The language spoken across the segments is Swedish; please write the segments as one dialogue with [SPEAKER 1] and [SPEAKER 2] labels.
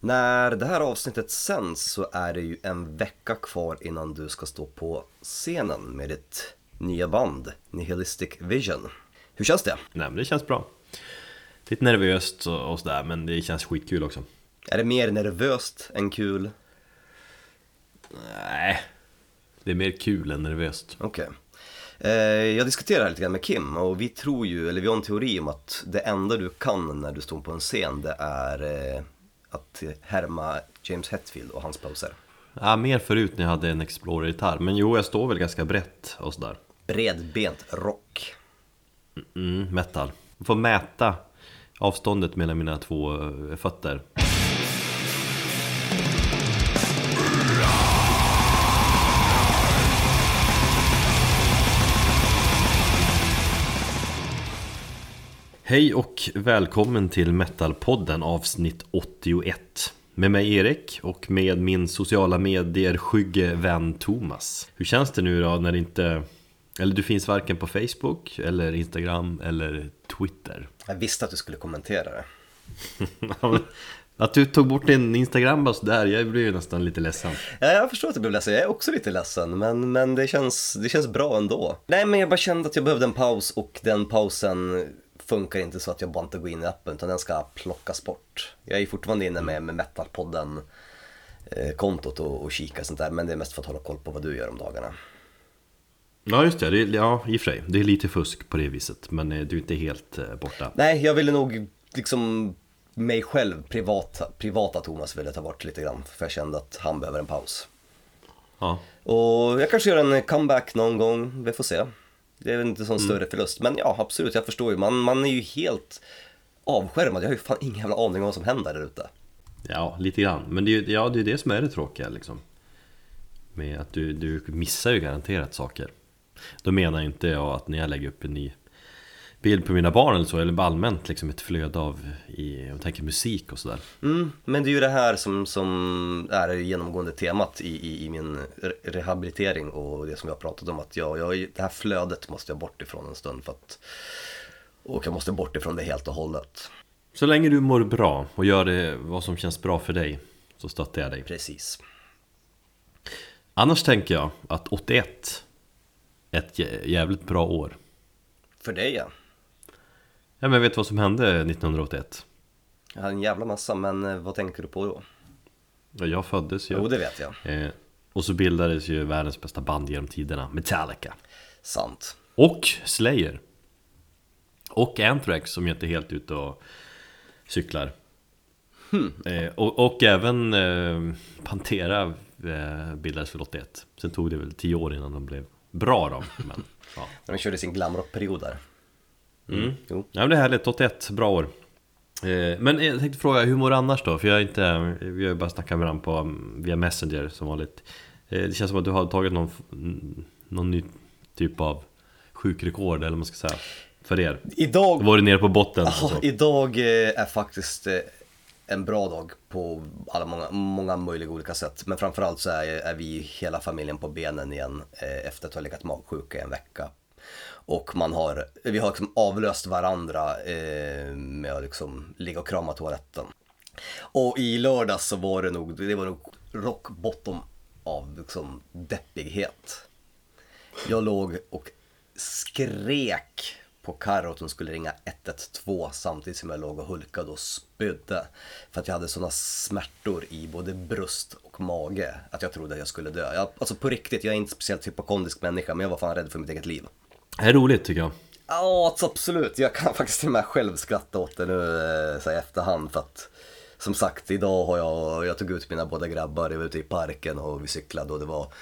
[SPEAKER 1] När det här avsnittet sänds så är det ju en vecka kvar innan du ska stå på scenen med ditt nya band Nihilistic Vision. Hur känns det?
[SPEAKER 2] Nej men det känns bra Lite nervöst och, och sådär men det känns skitkul också
[SPEAKER 1] Är det mer nervöst än kul?
[SPEAKER 2] Nej Det är mer kul än nervöst
[SPEAKER 1] Okej. Eh, jag diskuterar här lite grann med Kim och vi tror ju, eller vi har en teori om att det enda du kan när du står på en scen det är eh, att härma James Hetfield och hans poser.
[SPEAKER 2] Ja, mer förut när jag hade en Explorer-gitarr Men jo, jag står väl ganska brett och sådär
[SPEAKER 1] Bredbent rock.
[SPEAKER 2] mm, Metal Jag får mäta avståndet mellan mina två eh, fötter Hej och välkommen till Metalpodden avsnitt 81 Med mig Erik och med min sociala medier skygge vän Thomas. Hur känns det nu då när det inte Eller du finns varken på Facebook eller Instagram eller Twitter?
[SPEAKER 1] Jag visste att du skulle kommentera det.
[SPEAKER 2] Att du tog bort din Instagram bara sådär, jag blev ju nästan lite ledsen.
[SPEAKER 1] Ja, jag förstår att du blev ledsen, jag är också lite ledsen men, men det, känns, det känns bra ändå. Nej men jag bara kände att jag behövde en paus och den pausen funkar inte så att jag bara inte går in i appen utan den ska plockas bort. Jag är fortfarande inne med, med Metalpodden eh, kontot och, och kika sånt där men det är mest för att hålla koll på vad du gör om dagarna.
[SPEAKER 2] Ja just det, det är, ja i och för sig, det är lite fusk på det viset Men eh, du är inte helt eh, borta
[SPEAKER 1] Nej, jag ville nog liksom mig själv, privata, privata Thomas ville ta bort lite grann för jag kände att han behöver en paus.
[SPEAKER 2] Ja,
[SPEAKER 1] Och jag kanske gör en comeback någon gång, vi får se. Det är väl inte sån större förlust, men ja absolut, jag förstår ju. Man, man är ju helt avskärmad, jag har ju fan ingen jävla aning om vad som händer där ute.
[SPEAKER 2] ja lite grann. Men det är ju ja, det, är det som är det tråkiga liksom. Med att du, du missar ju garanterat saker. Då menar inte jag att när jag lägger upp en ny bild på mina barn eller så Eller allmänt liksom ett flöde av, i, jag tänker musik och sådär
[SPEAKER 1] Mm, men det är ju det här som, som är det genomgående temat i, i, i min re- rehabilitering och det som vi har pratat om att jag, jag, det här flödet måste jag bort ifrån en stund för att och jag måste bort ifrån det helt och hållet.
[SPEAKER 2] Så länge du mår bra och gör det vad som känns bra för dig Så stöttar jag dig
[SPEAKER 1] Precis.
[SPEAKER 2] Annars tänker jag att 81 är ett jä- jävligt bra år
[SPEAKER 1] För dig ja.
[SPEAKER 2] Ja men vet du vad som hände 1981?
[SPEAKER 1] Jag har en jävla massa, men eh, vad tänker du på då?
[SPEAKER 2] Ja, jag föddes ju
[SPEAKER 1] Jo, det vet jag.
[SPEAKER 2] eh, Och så bildades ju världens bästa band genom tiderna Metallica
[SPEAKER 1] Sant.
[SPEAKER 2] Och Slayer Och Anthrax som ju inte är helt ute och cyklar eh, och, och även eh, Pantera eh, bildades väl 81 Sen tog det väl 10 år innan de blev bra då men, ja.
[SPEAKER 1] De körde sin glamrockperiod där.
[SPEAKER 2] Mm.
[SPEAKER 1] Jo.
[SPEAKER 2] Ja men det är härligt, 81, bra år eh, Men jag tänkte fråga, hur mår du annars då? För jag är inte, vi har ju bara snackat med varandra på, mm, via Messenger som vanligt eh, Det känns som att du har tagit någon, mm, någon ny typ av sjukrekord eller vad man ska säga För er
[SPEAKER 1] Idag
[SPEAKER 2] Var du nere på botten?
[SPEAKER 1] Ja, idag eh, är faktiskt en bra dag på alla många, många möjliga olika sätt. Men framförallt så är, är vi hela familjen på benen igen efter att ha legat magsjuka i en vecka. Och man har, vi har liksom avlöst varandra eh, med att liksom ligga och krama toaletten. Och i lördags så var det nog, det var nog rock bottom av liksom deppighet. Jag låg och skrek på Carro att hon skulle ringa 112 samtidigt som jag låg och hulkade och spydde. För att jag hade sådana smärtor i både bröst och mage att jag trodde att jag skulle dö. Jag, alltså på riktigt, jag är inte speciellt hypokondrisk människa men jag var fan rädd för mitt eget liv.
[SPEAKER 2] Det är roligt tycker jag
[SPEAKER 1] Ja, absolut. Jag kan faktiskt till och med själv skratta åt det nu eh, så här efterhand för att som sagt, idag har jag, jag tog ut mina båda grabbar, jag var ute i parken och vi cyklade och det var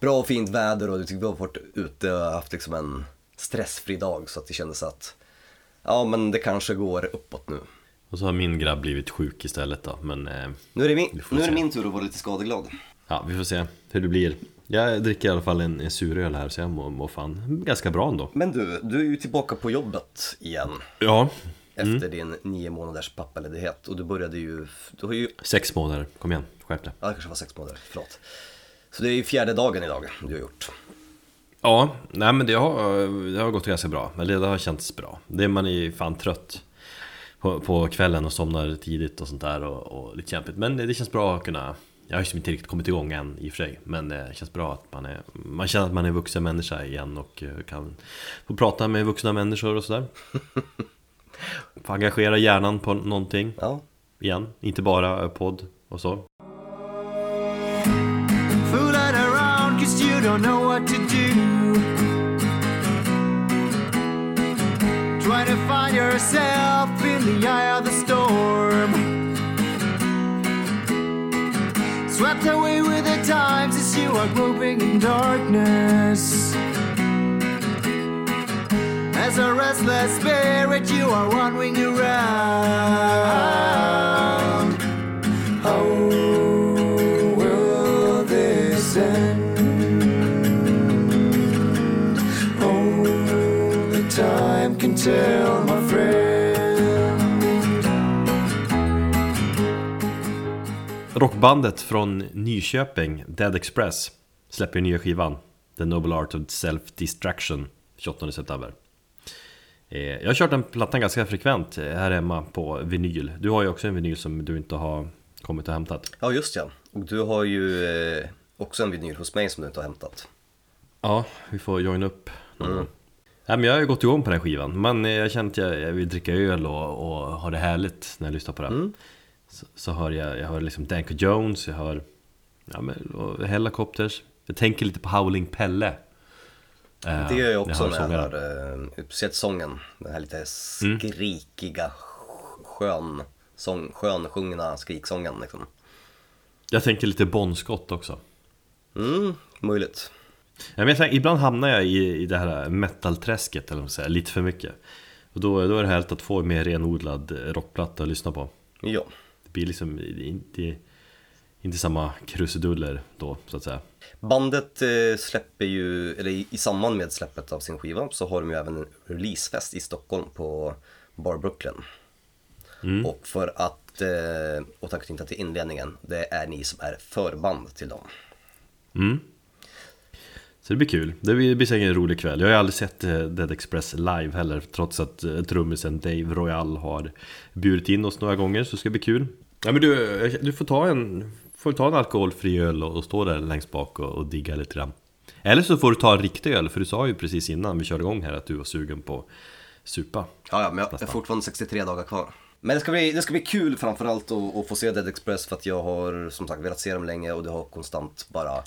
[SPEAKER 1] bra och fint väder och vi har varit ute och haft liksom en stressfri dag så att det kändes att ja men det kanske går uppåt nu.
[SPEAKER 2] Och så har min grabb blivit sjuk istället då Men eh,
[SPEAKER 1] Nu är det min, nu är det min tur att vara lite skadeglad.
[SPEAKER 2] ja, vi får se hur det blir Jag dricker i alla fall en, en suröl här så jag mår, mår fan ganska bra ändå.
[SPEAKER 1] Men du, du är ju tillbaka på jobbet igen.
[SPEAKER 2] Ja,
[SPEAKER 1] efter din nio månaders pappaledighet. Och du började ju, du har ju,
[SPEAKER 2] sex månader, kom igen, skärp dig.
[SPEAKER 1] Ja det kanske var sex månader, förlåt. Så det är ju fjärde dagen idag du har gjort.
[SPEAKER 2] Ja, nej men det har, det har gått ganska bra. Eller det har känts bra. Det man är fan trött på, på kvällen och somnar tidigt och sånt där och, och lite kämpigt. Men det känns bra att kunna Jag har ju inte riktigt kommit igång än i och för sig Men det känns bra att man är Man känner att man är vuxen människa igen och eh, kan Få prata med vuxna människor och sådär Få engagera hjärnan på någonting
[SPEAKER 1] Ja,
[SPEAKER 2] igen Inte bara podd och så.
[SPEAKER 3] Trying to find yourself in the eye of the storm. Swept away with the times as you are groping in darkness. As a restless spirit, you are wandering around. How will this end? Only time can tell,
[SPEAKER 2] Rockbandet från Nyköping, Dead Express Släpper nya skivan The Noble Art of Self-Distraction 28 september Eh, Jag har kört den plattan ganska frekvent eh, här hemma på vinyl Du har ju också en vinyl som du inte har kommit och hämtat
[SPEAKER 1] ja just ja. Och du har ju eh, också en vinyl hos mig som du inte har hämtat.
[SPEAKER 2] Ja, vi får joina upp någon gång. Nej, men jag har ju gått igång på den här skivan Men jag känner att jag, vill dricka öl och, och ha det härligt när jag lyssnar på den så, så hör jag, jag hör liksom Danko Jones, jag hör ja, men, och Hellacopters Jag tänker lite på Howling Pelle Eh,
[SPEAKER 1] Det gör jag också
[SPEAKER 2] när
[SPEAKER 1] när jag hör, eh, speciellt sången. Den här lite skrikiga, skön, sång, skönsjungna skriksången liksom.
[SPEAKER 2] Jag tänker lite Bon Scott också
[SPEAKER 1] Mm, möjligt.
[SPEAKER 2] Ja, men tänker, ibland hamnar jag i, i det här metalträsket eller säger, lite för mycket Och då, då är det härligt att få mer renodlad rockplatta att lyssna på
[SPEAKER 1] Ja.
[SPEAKER 2] Blir liksom inte, inte samma krusiduller då, så att säga.
[SPEAKER 1] Bandet eh, släpper ju, eller i, samband med släppet av sin skiva så har de ju även en releasefest i Stockholm på Bar Brooklyn. Och för att eh, återknyta till inledningen, det är ni som är förband till dem.
[SPEAKER 2] Så det blir kul, det blir, det blir säkert en rolig kväll. Jag har ju aldrig sett eh, Dead Express live heller Trots att eh, trummisen Dave Royal har bjudit in oss några gånger Så det ska bli kul Ja men du, du får ta en, får ta en alkoholfri öl och, och stå där längst bak och, och digga lite grann. Eller så får du ta en riktig öl, för du sa ju precis innan vi körde igång här att du var sugen på supa.
[SPEAKER 1] Ja, ja men jag är fortfarande 63 dagar kvar. Men det ska bli, det ska bli kul framförallt att, att få se Dead Express för att jag har som sagt velat se dem länge och det har konstant bara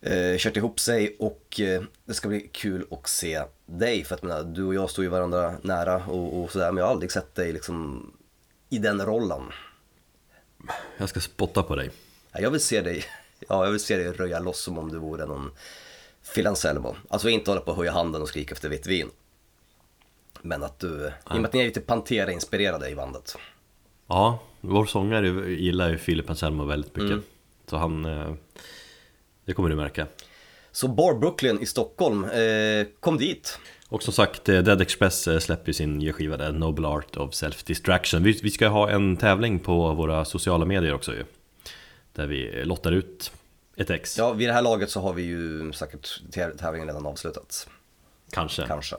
[SPEAKER 1] eh, kört ihop sig. Och eh, det ska bli kul att se dig för att menar, du och jag står ju varandra nära och, och sådär men jag har aldrig sett dig liksom i den rollen.
[SPEAKER 2] Jag ska spotta på dig
[SPEAKER 1] Ja, Jag vill se dig, ja, jag vill se dig röja loss som om du vore någon Phil Anselmo. Alltså inte hålla på och höja handen och skrika efter vitt vin. Men att du, i och med att ni är lite Pantera-inspirerade i bandet.
[SPEAKER 2] Ja, vår sångare gillar ju Filip Anselmo väldigt mycket Så han, eh, det kommer du märka
[SPEAKER 1] Så Bar Brooklyn i Stockholm, eh, kom dit.
[SPEAKER 2] Och som sagt, eh, Dead Express eh, släpper ju sin nya skiva där, Noble Art of Self-Distraction vi, vi ska ha en tävling på våra sociala medier också ju Där vi lottar ut ett ex,
[SPEAKER 1] Ja, vid det här laget så har vi ju säkert täv- tävlingen redan avslutat.
[SPEAKER 2] kanske
[SPEAKER 1] Kanske.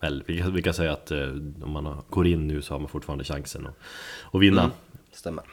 [SPEAKER 2] Väl, vi, kan- vi kan säga att eh, om man går in nu så har man fortfarande chansen att, att vinna
[SPEAKER 1] Stämmer.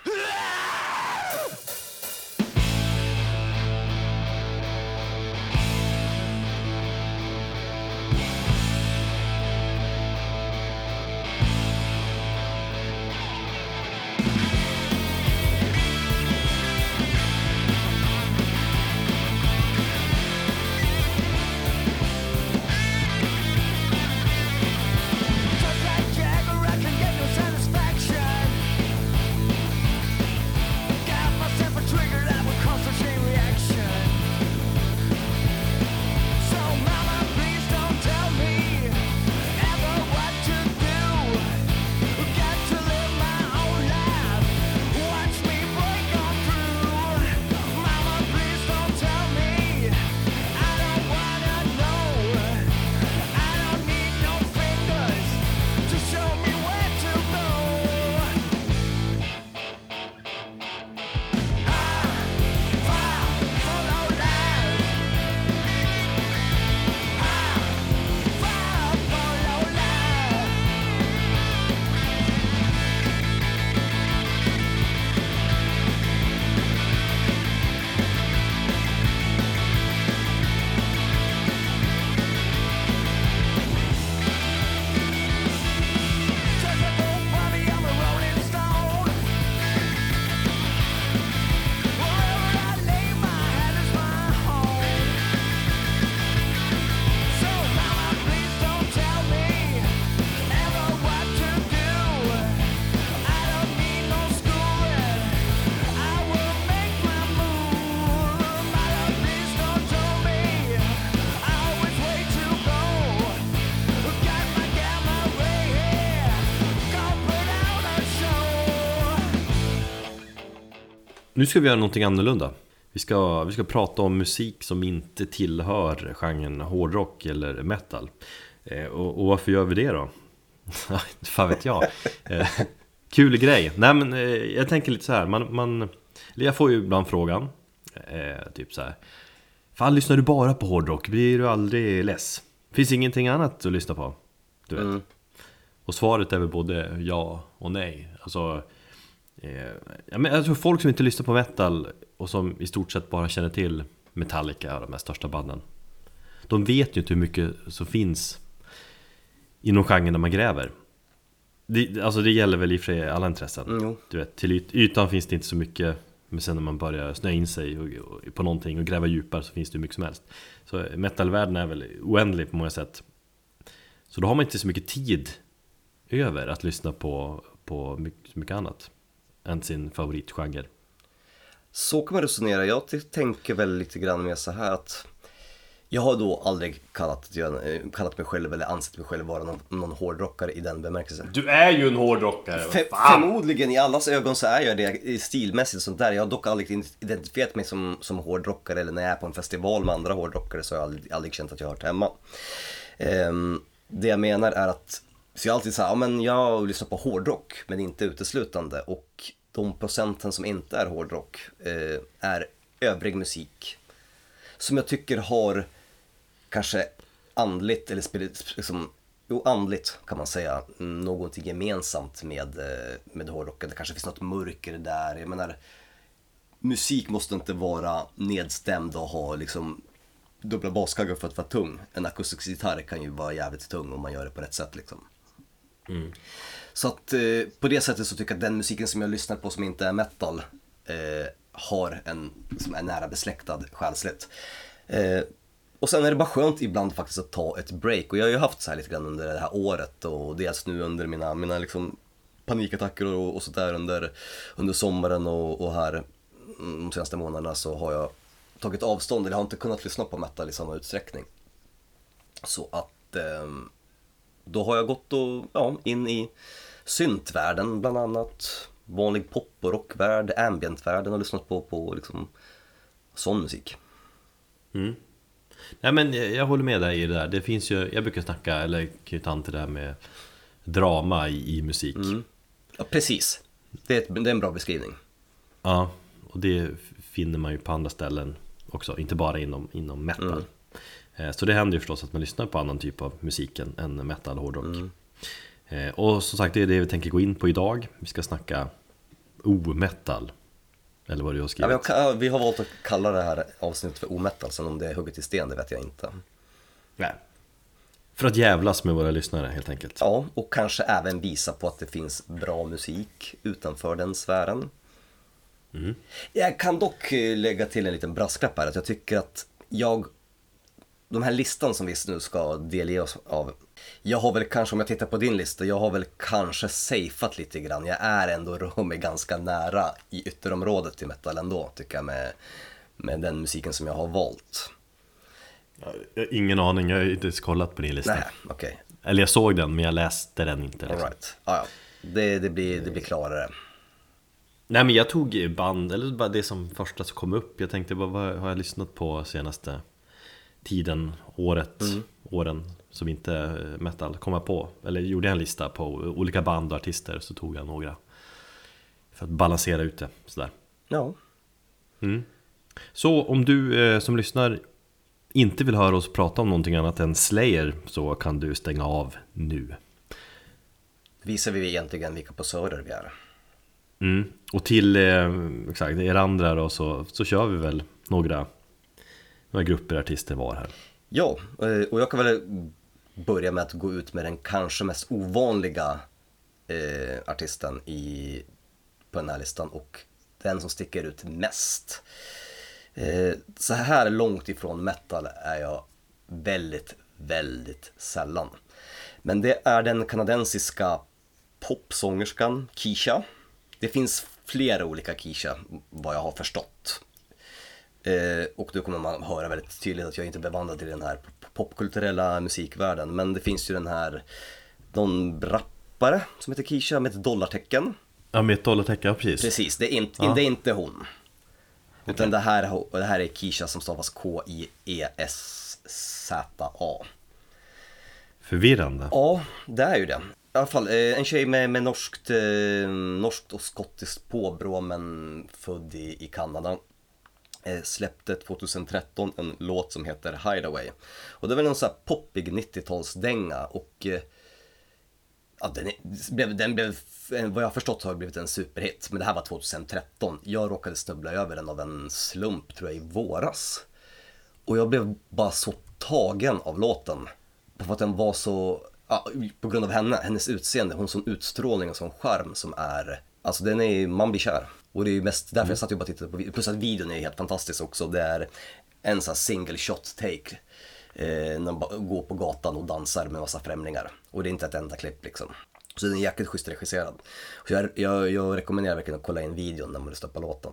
[SPEAKER 2] Nu ska vi göra någonting annorlunda. Vi ska, vi ska prata om musik som inte tillhör genren hårdrock eller metal. Eh, och, och varför gör vi det då? Fan vet jag. Eh, kul grej. Nej men eh, jag tänker lite så här. Man, man, jag får ju ibland frågan. Eh, typ så här. Fan lyssnar du bara på hårdrock? Blir du aldrig less? Finns ingenting annat att lyssna på? Du vet.
[SPEAKER 1] Mm.
[SPEAKER 2] Och svaret är väl både ja och nej. Alltså, ja, men jag tror folk som inte lyssnar på metal och som i stort sett bara känner till Metallica, de här största banden. De vet ju inte hur mycket som finns inom genren när man gräver. Det, alltså det gäller väl i och för sig alla intressen.
[SPEAKER 1] Mm.
[SPEAKER 2] Du vet, till yt, ytan finns det inte så mycket Men sen när man börjar snöa in sig och, och, på någonting och gräva djupare så finns det hur mycket som helst Så metalvärlden är väl oändlig på många sätt Så då har man inte så mycket tid över att lyssna på, på mycket, mycket annat Än sin favoritgenre
[SPEAKER 1] Så kan man resonera. Jag tänker väl lite grann mer så här att jag har då aldrig kallat, eh, kallat mig själv eller ansett mig själv vara någon, någon hårdrockare i den bemärkelsen.
[SPEAKER 2] Du är ju en hårdrockare!
[SPEAKER 1] Fe- förmodligen i allas ögon så är jag det stilmässigt och sånt där. Jag har dock aldrig identifierat mig som, som hårdrockare eller när jag är på en festival med andra hårdrockare så har jag aldrig, aldrig känt att jag har hört hemma. Ehm, det jag menar är att, så jag är alltid sagt, ja men jag lyssnar på hårdrock men inte uteslutande och de procenten som inte är hårdrock eh, är övrig musik. Som jag tycker har kanske andligt eller spirit, liksom, jo andligt kan man säga, mm, någonting gemensamt med, eh, med hårdrocken. Det kanske finns något mörker där. Jag menar, musik måste inte vara nedstämd och ha liksom dubbla baskaggar för att vara tung. En akustisk gitarr kan ju vara jävligt tung om man gör det på rätt sätt liksom. Mm. Så att eh, på det sättet så tycker jag att den musiken som jag lyssnar på som inte är metal eh, har en, som är nära besläktad själsligt. Eh, och sen är det bara skönt ibland faktiskt att ta ett break och jag har ju haft så här lite grann under det här året och dels nu under mina, mina liksom panikattacker och, och sådär under, under sommaren och, och här mm, de senaste månaderna så har jag tagit avstånd, eller har inte kunnat lyssna på metal i samma utsträckning. Så att ehm, då har jag gått och, ja, in i syntvärlden bland annat, vanlig pop och rockvärld, ambientvärlden och lyssnat på, på liksom sån musik.
[SPEAKER 2] Nej men jag, jag håller med dig i det där. Det finns ju, jag brukar snacka, eller knyta an till det här med drama i, i musik.
[SPEAKER 1] Ja, precis. Det är, ett, det är en bra beskrivning.
[SPEAKER 2] Ja, och det finner man ju på andra ställen också, inte bara inom, inom metal. Eh, Så det händer ju förstås att man lyssnar på annan typ av musik än- metal och hårdrock. Eh, Och som sagt, det är det vi tänker gå in på idag. Vi ska snacka o-metal. Eller vad du har
[SPEAKER 1] Ja,
[SPEAKER 2] skrivit.
[SPEAKER 1] vi, har, vi har valt att kalla det här avsnittet för ometal, sen om det är hugget i sten det vet jag inte.
[SPEAKER 2] Nej. För att jävlas med våra lyssnare helt enkelt.
[SPEAKER 1] Ja, och kanske även visa på att det finns bra musik utanför den sfären. Jag kan dock eh, lägga till en liten brasklapp här, att jag tycker att jag, de här listan som vi nu ska delge oss av, jag har väl kanske, om jag tittar på din lista, jag har väl kanske safeat lite grann. Jag är ändå rör mig ganska nära i ytterområdet till metal ändå, tycker jag, med, med den musiken som jag har valt.
[SPEAKER 2] Jag har ingen aning, jag har inte ens kollat på din lista.
[SPEAKER 1] Nej, okej.
[SPEAKER 2] Eller jag såg den, men jag läste den inte.
[SPEAKER 1] All
[SPEAKER 2] Liksom.
[SPEAKER 1] right. Ja, ja. Det, det, blir, det blir klarare.
[SPEAKER 2] Nej men jag tog band, eller bara det som första som kom upp Jag tänkte vad har jag lyssnat på senaste tiden, året, åren som inte är metal Kom jag på, eller gjorde jag en lista på olika band och artister så tog jag några För att balansera ut det, sådär
[SPEAKER 1] Ja.
[SPEAKER 2] Så om du eh, som lyssnar inte vill höra oss prata om någonting annat än Slayer så kan du stänga av nu
[SPEAKER 1] Visar vi egentligen vilka posörer vi är.
[SPEAKER 2] Mm. Och till eh, exakt, er andra då så, så kör vi väl några, några grupper artister var här.
[SPEAKER 1] Ja, eh, och jag kan väl börja med att gå ut med den kanske mest ovanliga eh, artisten i, på den här listan och den som sticker ut mest. Eh, så här långt ifrån metal är jag väldigt, väldigt sällan. Men det är den kanadensiska popsångerskan Keisha. Det finns flera olika Keisha, vad jag har förstått. Eh, och då kommer man höra väldigt tydligt att jag inte är bevandrad i den här popkulturella musikvärlden. Men det finns ju den här, någon rappare som heter Keisha med ett dollartecken.
[SPEAKER 2] Ja, med ett dollartecken, precis.
[SPEAKER 1] Precis, det är inte,
[SPEAKER 2] Ja.
[SPEAKER 1] det är inte hon. Utan det här, det här är Kisha som stavas K-I-E-S-Z-A.
[SPEAKER 2] Förvirrande.
[SPEAKER 1] Ja, det är ju det. I alla fall, eh, en tjej med, med norskt, eh, norskt och skottiskt påbrå men född i, i Kanada. Eh, släppte 2013 en låt som heter Hideaway. Och det var en sån här poppig 90-talsdänga och eh, ja, den, blev, den blev, eh, vad jag har förstått har det blivit en superhit. Men det här var 2013. Jag råkade snubbla över den av en slump tror jag i våras. Och jag blev bara så tagen av låten. För att den var så, ja, på grund av henne, hennes utseende, hon har sån utstrålning och sån charm som är, alltså den är, man blir kär. Och det är ju mest därför jag satt och bara tittade på videon, plus att videon är helt fantastisk också. Det är en sån här single shot take. Eh, när man bara går på gatan och dansar med massa främlingar. Och det är inte ett enda klipp liksom. Så den är jäkligt schysst regisserad. Så jag, jag, jag rekommenderar verkligen att kolla in videon när man lyssnar på låten.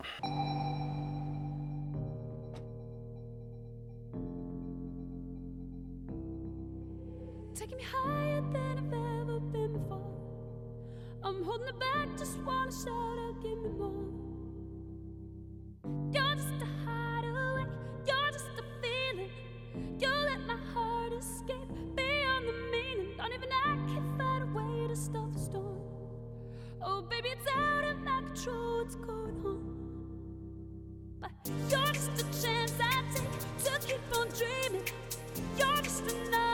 [SPEAKER 4] Taking me higher than I've ever been before. I'm holding it back, just wanna shout out, give me more. Don't even I can find a way to stop the storm. Oh, baby, it's out of my control, what's going on? But you're just a chance I take to keep on dreaming. You're just another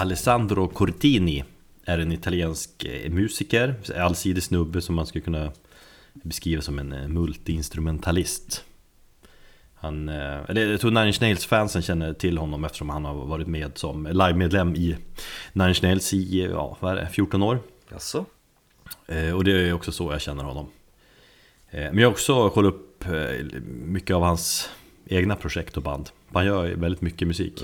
[SPEAKER 2] Alessandro Cortini är en italiensk eh, musiker, allsidig snubbe som man skulle kunna beskriva som en eh, multiinstrumentalist. Han, eh, eller jag tror Nine Inch Nails-fansen känner till honom eftersom han har varit med som livemedlem i Nine Inch Nails i, ja, vad är det, 14 år.
[SPEAKER 1] Jaså?
[SPEAKER 2] Och det är också så jag känner honom. Men jag har också kollat upp mycket av hans egna projekt och band. Han gör väldigt mycket musik.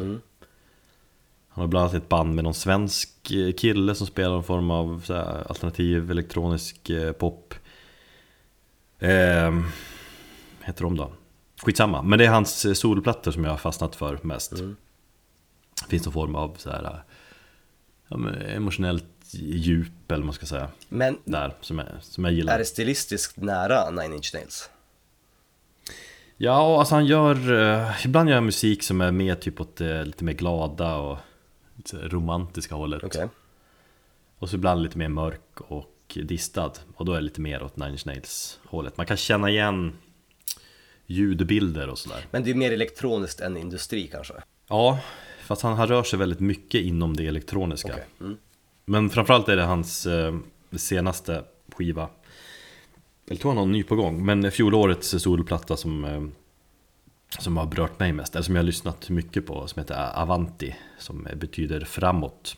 [SPEAKER 2] Han har bland annat ett band med någon svensk eh, kille som spelar någon form av här, alternativ elektronisk eh, pop. Eh, heter de då? Skitsamma, men det är hans eh, solplattor som jag har fastnat för mest. Finns någon form av så här, ja, emotionellt djup eller vad man ska säga.
[SPEAKER 1] Men
[SPEAKER 2] Där, som jag, som jag gillar.
[SPEAKER 1] är det stilistiskt nära Nine Inch Nails?
[SPEAKER 2] Ja, alltså han gör... ibland gör han musik som är mer typ åt det lite mer glada och lite romantiska hållet.
[SPEAKER 1] Okej.
[SPEAKER 2] Och så ibland lite mer mörk och distad. Och då är det lite mer åt Nine Inch Nails hållet. Man kan känna igen ljudbilder och sådär.
[SPEAKER 1] Men det är mer elektroniskt än industri kanske?
[SPEAKER 2] Ja, fast han, han rör sig väldigt mycket inom det elektroniska.
[SPEAKER 1] Okej. Mm.
[SPEAKER 2] Men framförallt är det hans eh, senaste skiva Jag tror han har en ny på gång Men fjolårets solplatta som eh, Som har berört mig mest Eller som jag har lyssnat mycket på Som heter Avanti Som betyder framåt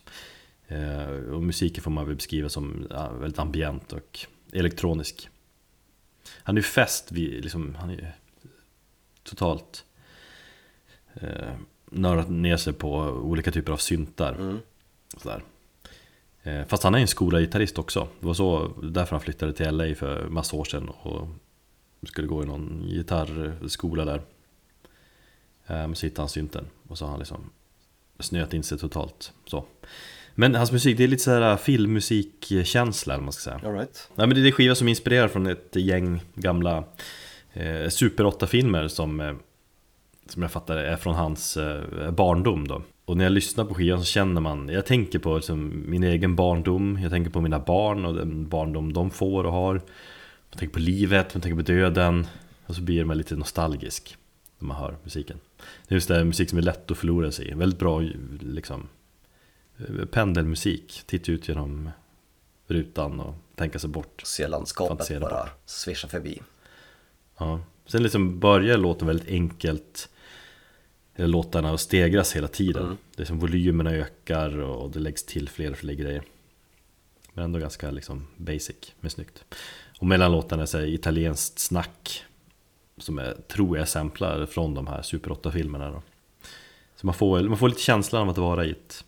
[SPEAKER 2] eh, Och musiken får man väl beskriva som väldigt ambient och elektronisk Han är ju fäst vid, liksom, han är ju totalt eh, nördat ner sig på olika typer av syntar.
[SPEAKER 1] Mm.
[SPEAKER 2] Sådär. Eh, Fast han är en skolad gitarrist också. Det var så därför han flyttade till LA för massa år sedan och skulle gå i någon gitarrskola där. Men så hittade han synten och så har han liksom snöat in sig totalt. Så. Men hans musik, det är lite såhär filmmusikkänsla eller man ska säga.
[SPEAKER 1] All right.
[SPEAKER 2] Nej men det är skiva som är inspirerad från ett gäng gamla eh, Super 8-filmer som, eh, som jag fattar är från hans eh, barndom då. Och när jag lyssnar på skivan så känner man, jag tänker på liksom, min egen barndom, jag tänker på mina barn och den barndom de får och har. Jag tänker på livet, jag tänker på döden. Och så blir man lite nostalgisk när man hör musiken. Just det, här musik som är lätt att förlora sig i. Väldigt bra liksom, eh, pendelmusik. Titta ut genom rutan och tänka sig bort.
[SPEAKER 1] Se landskapet bara
[SPEAKER 2] bort.
[SPEAKER 1] svischa förbi.
[SPEAKER 2] Ja. Sen liksom börjar låten väldigt enkelt eller Låtarna stegras hela tiden Det är som volymerna ökar och det läggs till fler och fler grejer Men ändå ganska liksom basic, men snyggt Och mellan låtarna är det italienskt snack som jag tror jag samplar från de här Super 8-filmerna då Så man får, man får lite känslan av att vara i ett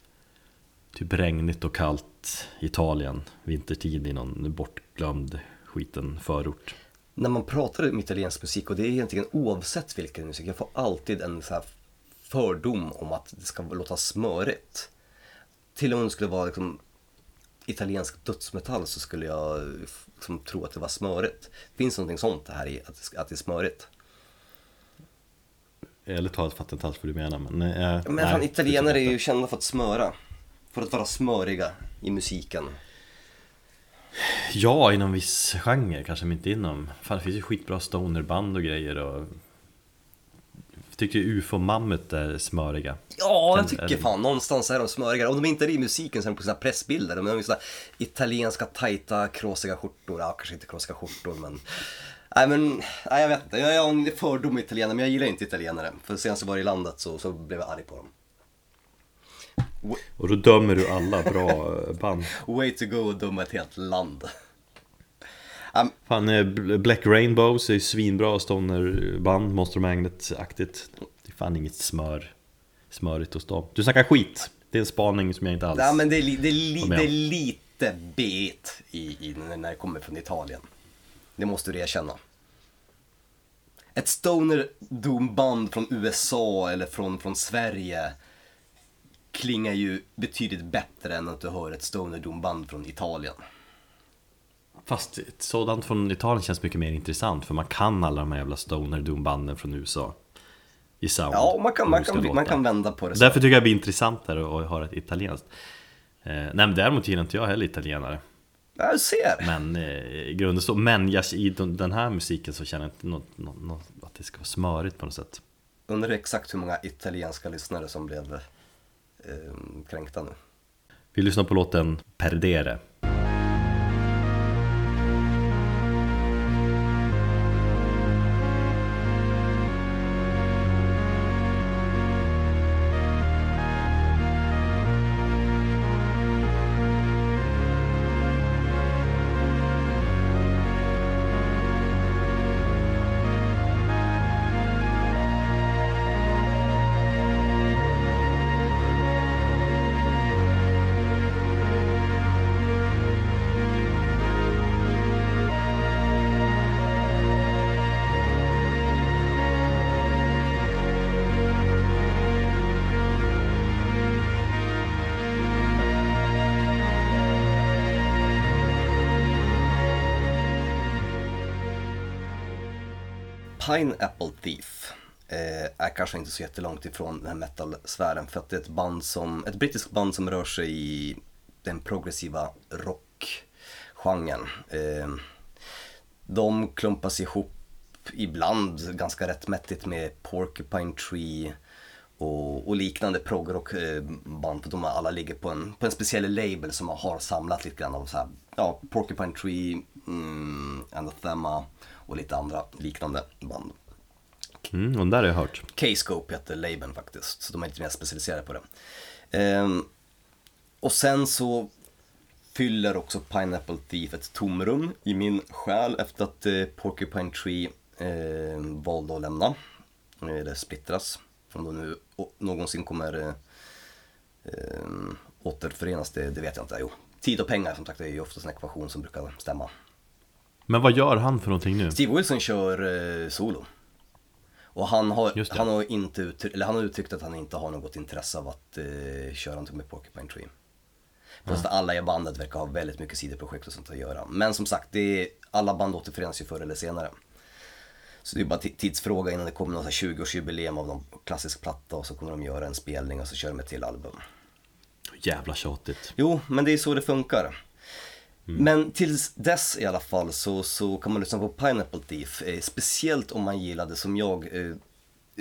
[SPEAKER 2] Typ regnigt och kallt Italien Vintertid i någon bortglömd skiten förort
[SPEAKER 1] När man pratar om italiensk musik och det är egentligen oavsett vilken musik, jag får alltid en så här fördom om att det ska låta smörigt. Till och med om det skulle vara liksom italiensk dödsmetall så skulle jag liksom tro att det var smörigt. Finns någonting sånt här i att att det är smörigt?
[SPEAKER 2] Ärligt talat fattar jag inte alls vad du menar men... eh,
[SPEAKER 1] Men
[SPEAKER 2] nej,
[SPEAKER 1] fan, italienare är ju kända för att smöra. För att vara smöriga i musiken.
[SPEAKER 2] Ja, inom viss genre kanske, men inte inom... Fan, det finns ju skitbra stonerband och grejer och... Tycker UFO Mammut är smöriga.
[SPEAKER 1] Ja, jag tycker
[SPEAKER 2] är-
[SPEAKER 1] fan någonstans är de smöriga. Om de inte är i musiken så är de på sina pressbilder. De har ju sådana italienska tajta kråsiga skjortor. Ja, kanske inte kråsiga skjortor men... Nej men, nej jag vet inte. Jag har en fördom med italienare men jag gillar inte italienare. För senast jag var i landet så, så blev jag arg på dem.
[SPEAKER 2] Och då dömer du alla bra band.
[SPEAKER 1] Way to go att döma ett helt land. Ja,
[SPEAKER 2] Fan, eh, Bl- Black Rainbows är ju svinbra stonerband, Monster Magnet-aktigt. Det är fan inget smör, smörigt hos dem. Du snackar skit! Det är en spaning som jag inte alls...
[SPEAKER 1] Nej men det är, li, det är, li, det är lite bet i, i, när det kommer från Italien. Det måste du erkänna. Ett stoner doomband från USA eller från, från Sverige klingar ju betydligt bättre än att du hör ett stoner doomband från Italien.
[SPEAKER 2] Fast sådant från Italien känns mycket mer intressant för man kan alla de här jävla stoner doombanden från USA I sound
[SPEAKER 1] Ja, man kan, man kan, man kan vända på det så.
[SPEAKER 2] Därför tycker jag det blir intressantare att höra ett italienskt eh, Nej men däremot gillar inte jag heller italienare
[SPEAKER 1] Ja, du ser.
[SPEAKER 2] Men eh, i grunden så, men jag, i den den här musiken så känner jag inte något, något, något, att det ska vara smörigt på något sätt
[SPEAKER 1] Undrar exakt hur många italienska lyssnare som blev eh, kränkta nu.
[SPEAKER 2] Vi lyssnar på låten Perdere
[SPEAKER 1] Pineapple Thief eh, är kanske inte så jättelångt ifrån den här metal-sfären för att det är ett band som, ett brittiskt band som rör sig i den progressiva rockgenren. Eh, de klumpas ihop ibland ganska rättmätigt med Porcupine Tree och, och liknande progrockband eh, för de alla ligger på en, på en speciell label som har samlat lite grann av så här, ja, Porcupine Tree, mm, Anathema och lite andra liknande band.
[SPEAKER 2] mm, och den där har jag hört
[SPEAKER 1] K-Scope heter labeln faktiskt, så de är lite mer specialiserade på det. Ehm, och sen så fyller också Pineapple Thief ett tomrum i min själ efter att eh, Porcupine Tree eh, valde att lämna, eller splittras. Om de nu någonsin kommer eh, eh, återförenas, det, det vet jag inte. Jo, tid och pengar som sagt det är ju oftast en ekvation som brukar stämma.
[SPEAKER 2] Men vad gör han för någonting nu?
[SPEAKER 1] Steve Wilson kör eh, solo. Och han har, han, har inte uttryckt, eller han har uttryckt att han inte har något intresse av att eh, köra någonting med Porcupine Tree. Fast alla i bandet verkar ha väldigt mycket sidoprojekt och sånt att göra. Men som sagt, det är, alla band återförenas ju förr eller senare. Så det är bara ti- tidsfråga innan det kommer någon här 20-årsjubileum av någon klassisk platta och så kommer de göra en spelning och så kör de ett till album.
[SPEAKER 2] Jävla tjatigt.
[SPEAKER 1] Jo, men det är så det funkar. Mm. Men tills dess i alla fall så, så kan man lyssna på Pineapple Thief. Eh, speciellt om man gillade som jag. Eh,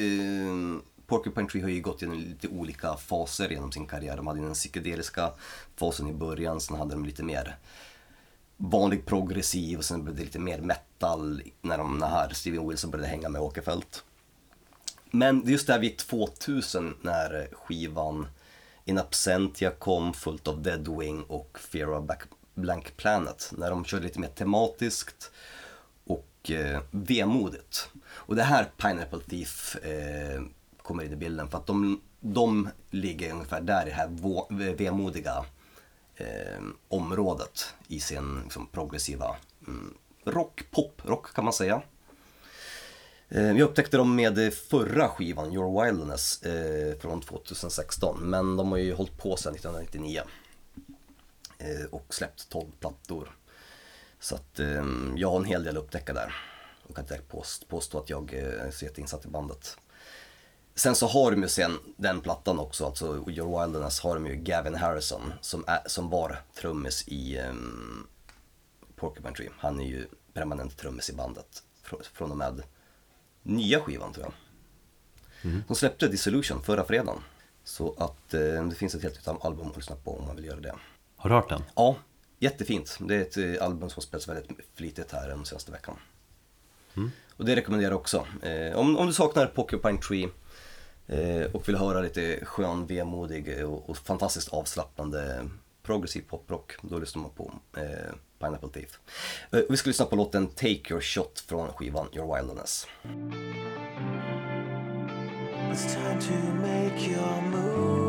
[SPEAKER 1] eh, Porcupine Tree har ju gått genom lite olika faser genom sin karriär. De hade den psykedeliska fasen i början, sen hade de lite mer vanlig progressiv och sen blev det lite mer metal när de när här Steven Wilson började hänga med Åkerfeldt. Men det just där vid 2000 när skivan In Absentia kom fullt av Deadwing och Fear of Back- Blank Planet. När de körde lite mer tematiskt och eh, vemodigt. Och det här Pineapple Thief eh, kommer in i bilden för att de, de ligger ungefär där i det här vemodiga eh, området i sin liksom, progressiva mm, rock, pop, rock kan man säga. Eh, jag upptäckte dem med förra skivan, Your Wildness, eh, från 2016. Men de har ju hållit på sedan 1999. Eh, och släppt 12 plattor. Så att eh, jag har en hel del att upptäcka där. Och kan inte direkt påst- påstå att jag eh, är så jätteinsatt i bandet. Sen så har de ju sen den plattan också, alltså Your Wilderness har de ju Gavin Harrison som, är, som var trummis i um, Porcupine Tree. Han är ju permanent trummis i bandet fr- från och med nya skivan tror jag. De släppte Dissolution förra fredagen. Så att eh, det finns ett helt nytt album att lyssna på om man vill göra det.
[SPEAKER 2] Har du hört den?
[SPEAKER 1] Ja, jättefint. Det är ett eh, album som har spelats väldigt flitigt här den senaste veckan. Och det rekommenderar jag också. Eh, om, om du saknar Porcupine Tree eh, och vill höra lite skön, vemodig och, och fantastiskt avslappnande progressiv poprock, då lyssnar man på eh, Pineapple Thief. Eh, vi ska lyssna på låten Take Your Shot från skivan Your Wilderness.
[SPEAKER 3] It's time to make your move.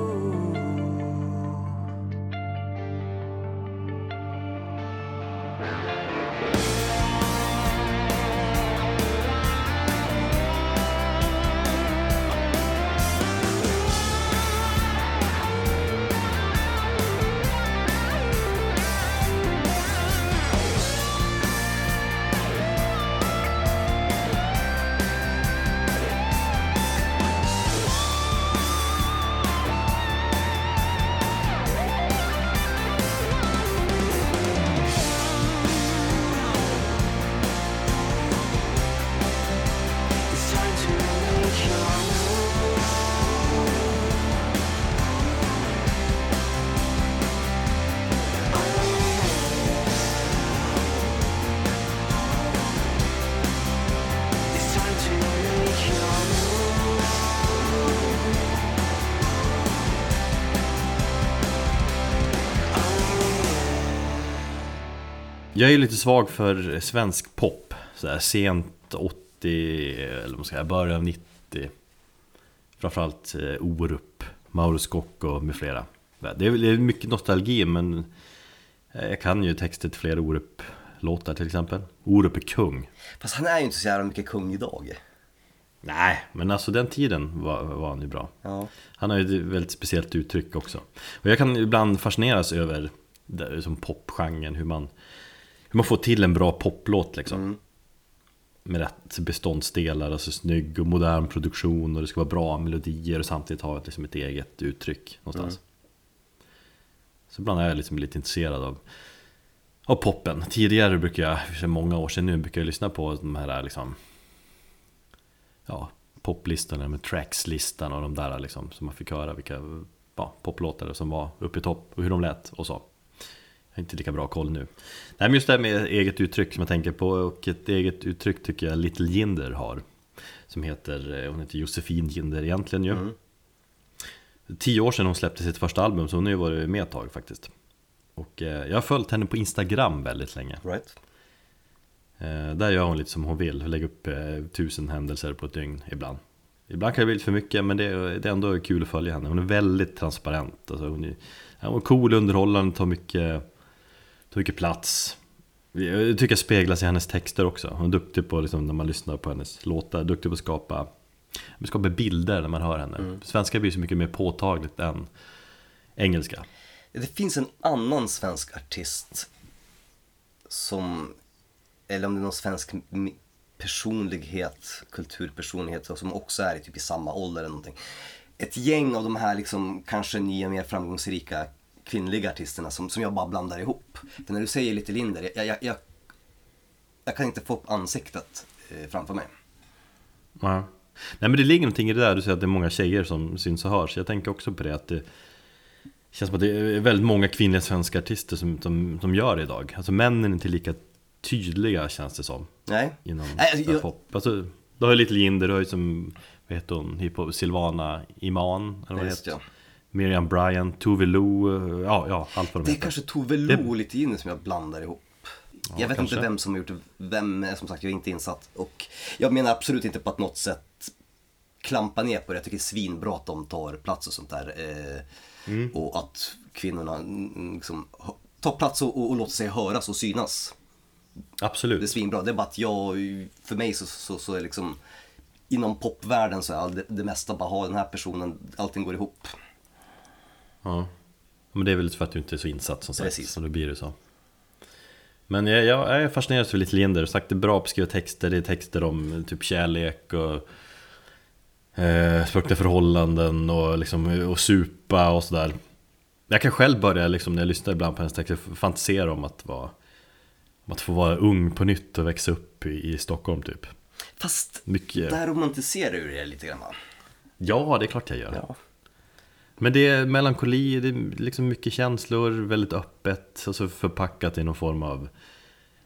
[SPEAKER 2] Jag är lite svag för svensk pop. Så här sent 80, eller vad ska säga, början av 90. Framförallt eh, Orup, Mauro Scocco med flera. Det är, det är mycket nostalgi men eh, jag kan ju texter till flera Orup-låtar till exempel. Orup är kung.
[SPEAKER 1] Fast han är ju inte så jävla mycket kung idag.
[SPEAKER 2] Nej, men alltså den tiden var, var han ju bra.
[SPEAKER 1] Ja.
[SPEAKER 2] Han har ju ett väldigt speciellt uttryck också. Och jag kan ibland fascineras över som popgenren, hur man, hur man får till en bra poplåt liksom. Med rätt beståndsdelar, alltså snygg och modern produktion och det ska vara bra melodier och samtidigt ha ett, liksom ett eget uttryck någonstans. Så ibland är jag liksom lite intresserad av, av poppen. Tidigare brukar jag, för många år sedan nu, brukar jag lyssna på de här liksom ja, poplistorna med trackslistan och de där liksom som man fick höra vilka ja, poplåtar som var uppe i topp och hur de lät och så. Jag har inte lika bra koll nu. Nej men just det här med eget uttryck som jag tänker på och ett eget uttryck tycker jag Little Jinder har. Som heter, eh, hon heter Josefin Jinder egentligen ju. Tio år sedan hon släppte sitt första album så hon har ju varit med ett tag faktiskt. Och eh, jag har följt henne på Instagram väldigt länge.
[SPEAKER 1] Right?
[SPEAKER 2] Eh, Där gör hon lite som hon vill, lägger upp tusen händelser på ett dygn ibland. Ibland kan det bli lite för mycket men det är, ändå kul att följa henne. Hon är väldigt transparent. Alltså hon, är, hon är cool, underhållande, tar mycket tar mycket plats. Jag tycker det speglas i hennes texter också. Hon är duktig på, liksom, när man lyssnar på hennes låtar, duktig på att skapa, skapa bilder när man hör henne. Svenska blir så mycket mer påtagligt än engelska.
[SPEAKER 1] Det finns en annan svensk artist som, eller om det är någon svensk personlighet, kulturpersonlighet som också är i typ i samma ålder eller någonting. Ett gäng av de här liksom kanske nya mer framgångsrika kvinnliga artisterna som, som jag bara blandar ihop. För när du säger lite Linder, jag, jag, jag, jag kan inte få upp ansiktet eh, framför mig.
[SPEAKER 2] Ja. Nej men det ligger någonting i det där, du säger att det är många tjejer som syns och hörs. Jag tänker också på det att det känns som att det är väldigt många kvinnliga svenska artister som, som, som gör det idag. Alltså männen är inte lika tydliga känns det som.
[SPEAKER 1] Nej.
[SPEAKER 2] Inom
[SPEAKER 1] Nej, alltså, jag-
[SPEAKER 2] pop. Alltså, du har ju Little Jinder, du har ju som, vad heter hon, hiphop, Silvana Iman, eller vad
[SPEAKER 1] Just
[SPEAKER 2] heter
[SPEAKER 1] ja.
[SPEAKER 2] Miriam Bryant, Tove Lo, ja, ja, allt vad de
[SPEAKER 1] Det är
[SPEAKER 2] heter.
[SPEAKER 1] kanske Tove Lo lite inne som jag blandar ihop. jag vet
[SPEAKER 2] kanske.
[SPEAKER 1] inte vem som har gjort det, vem, som sagt jag är inte insatt. Och jag menar absolut inte på att något sätt klampa ner på det. Jag tycker det är svinbra att de tar plats och sånt där. Eh,
[SPEAKER 2] Mm.
[SPEAKER 1] Och att kvinnorna mm, liksom, h- tar plats och, och, och låter sig höras och synas. Det är
[SPEAKER 2] Absolut.
[SPEAKER 1] svinbra. Det är bara att jag, för mig så, så, så är liksom Inom popvärlden så är det, det mesta bara ha den här personen, allting går ihop.
[SPEAKER 2] Ja. Men det är väl för att du inte är så insatt som sagt,
[SPEAKER 1] Precis.
[SPEAKER 2] så då blir det så. Men jag, jag är fascinerad av Little Jinder, sagt det är bra att skriva texter, det är texter om typ kärlek och eh, språkliga förhållanden och, liksom, och supa och sådär. Jag kan själv börja, liksom, när jag lyssnar ibland på hennes texter, fantisera om att, vara, om att få vara ung på nytt och växa upp i, i Stockholm typ.
[SPEAKER 1] Fast
[SPEAKER 2] Mycket...
[SPEAKER 1] där romantiserar du det lite grann va?
[SPEAKER 2] Ja, det är klart jag gör.
[SPEAKER 1] Ja.
[SPEAKER 2] Men det är melankoli, det är liksom mycket känslor, väldigt öppet och så förpackat i någon form av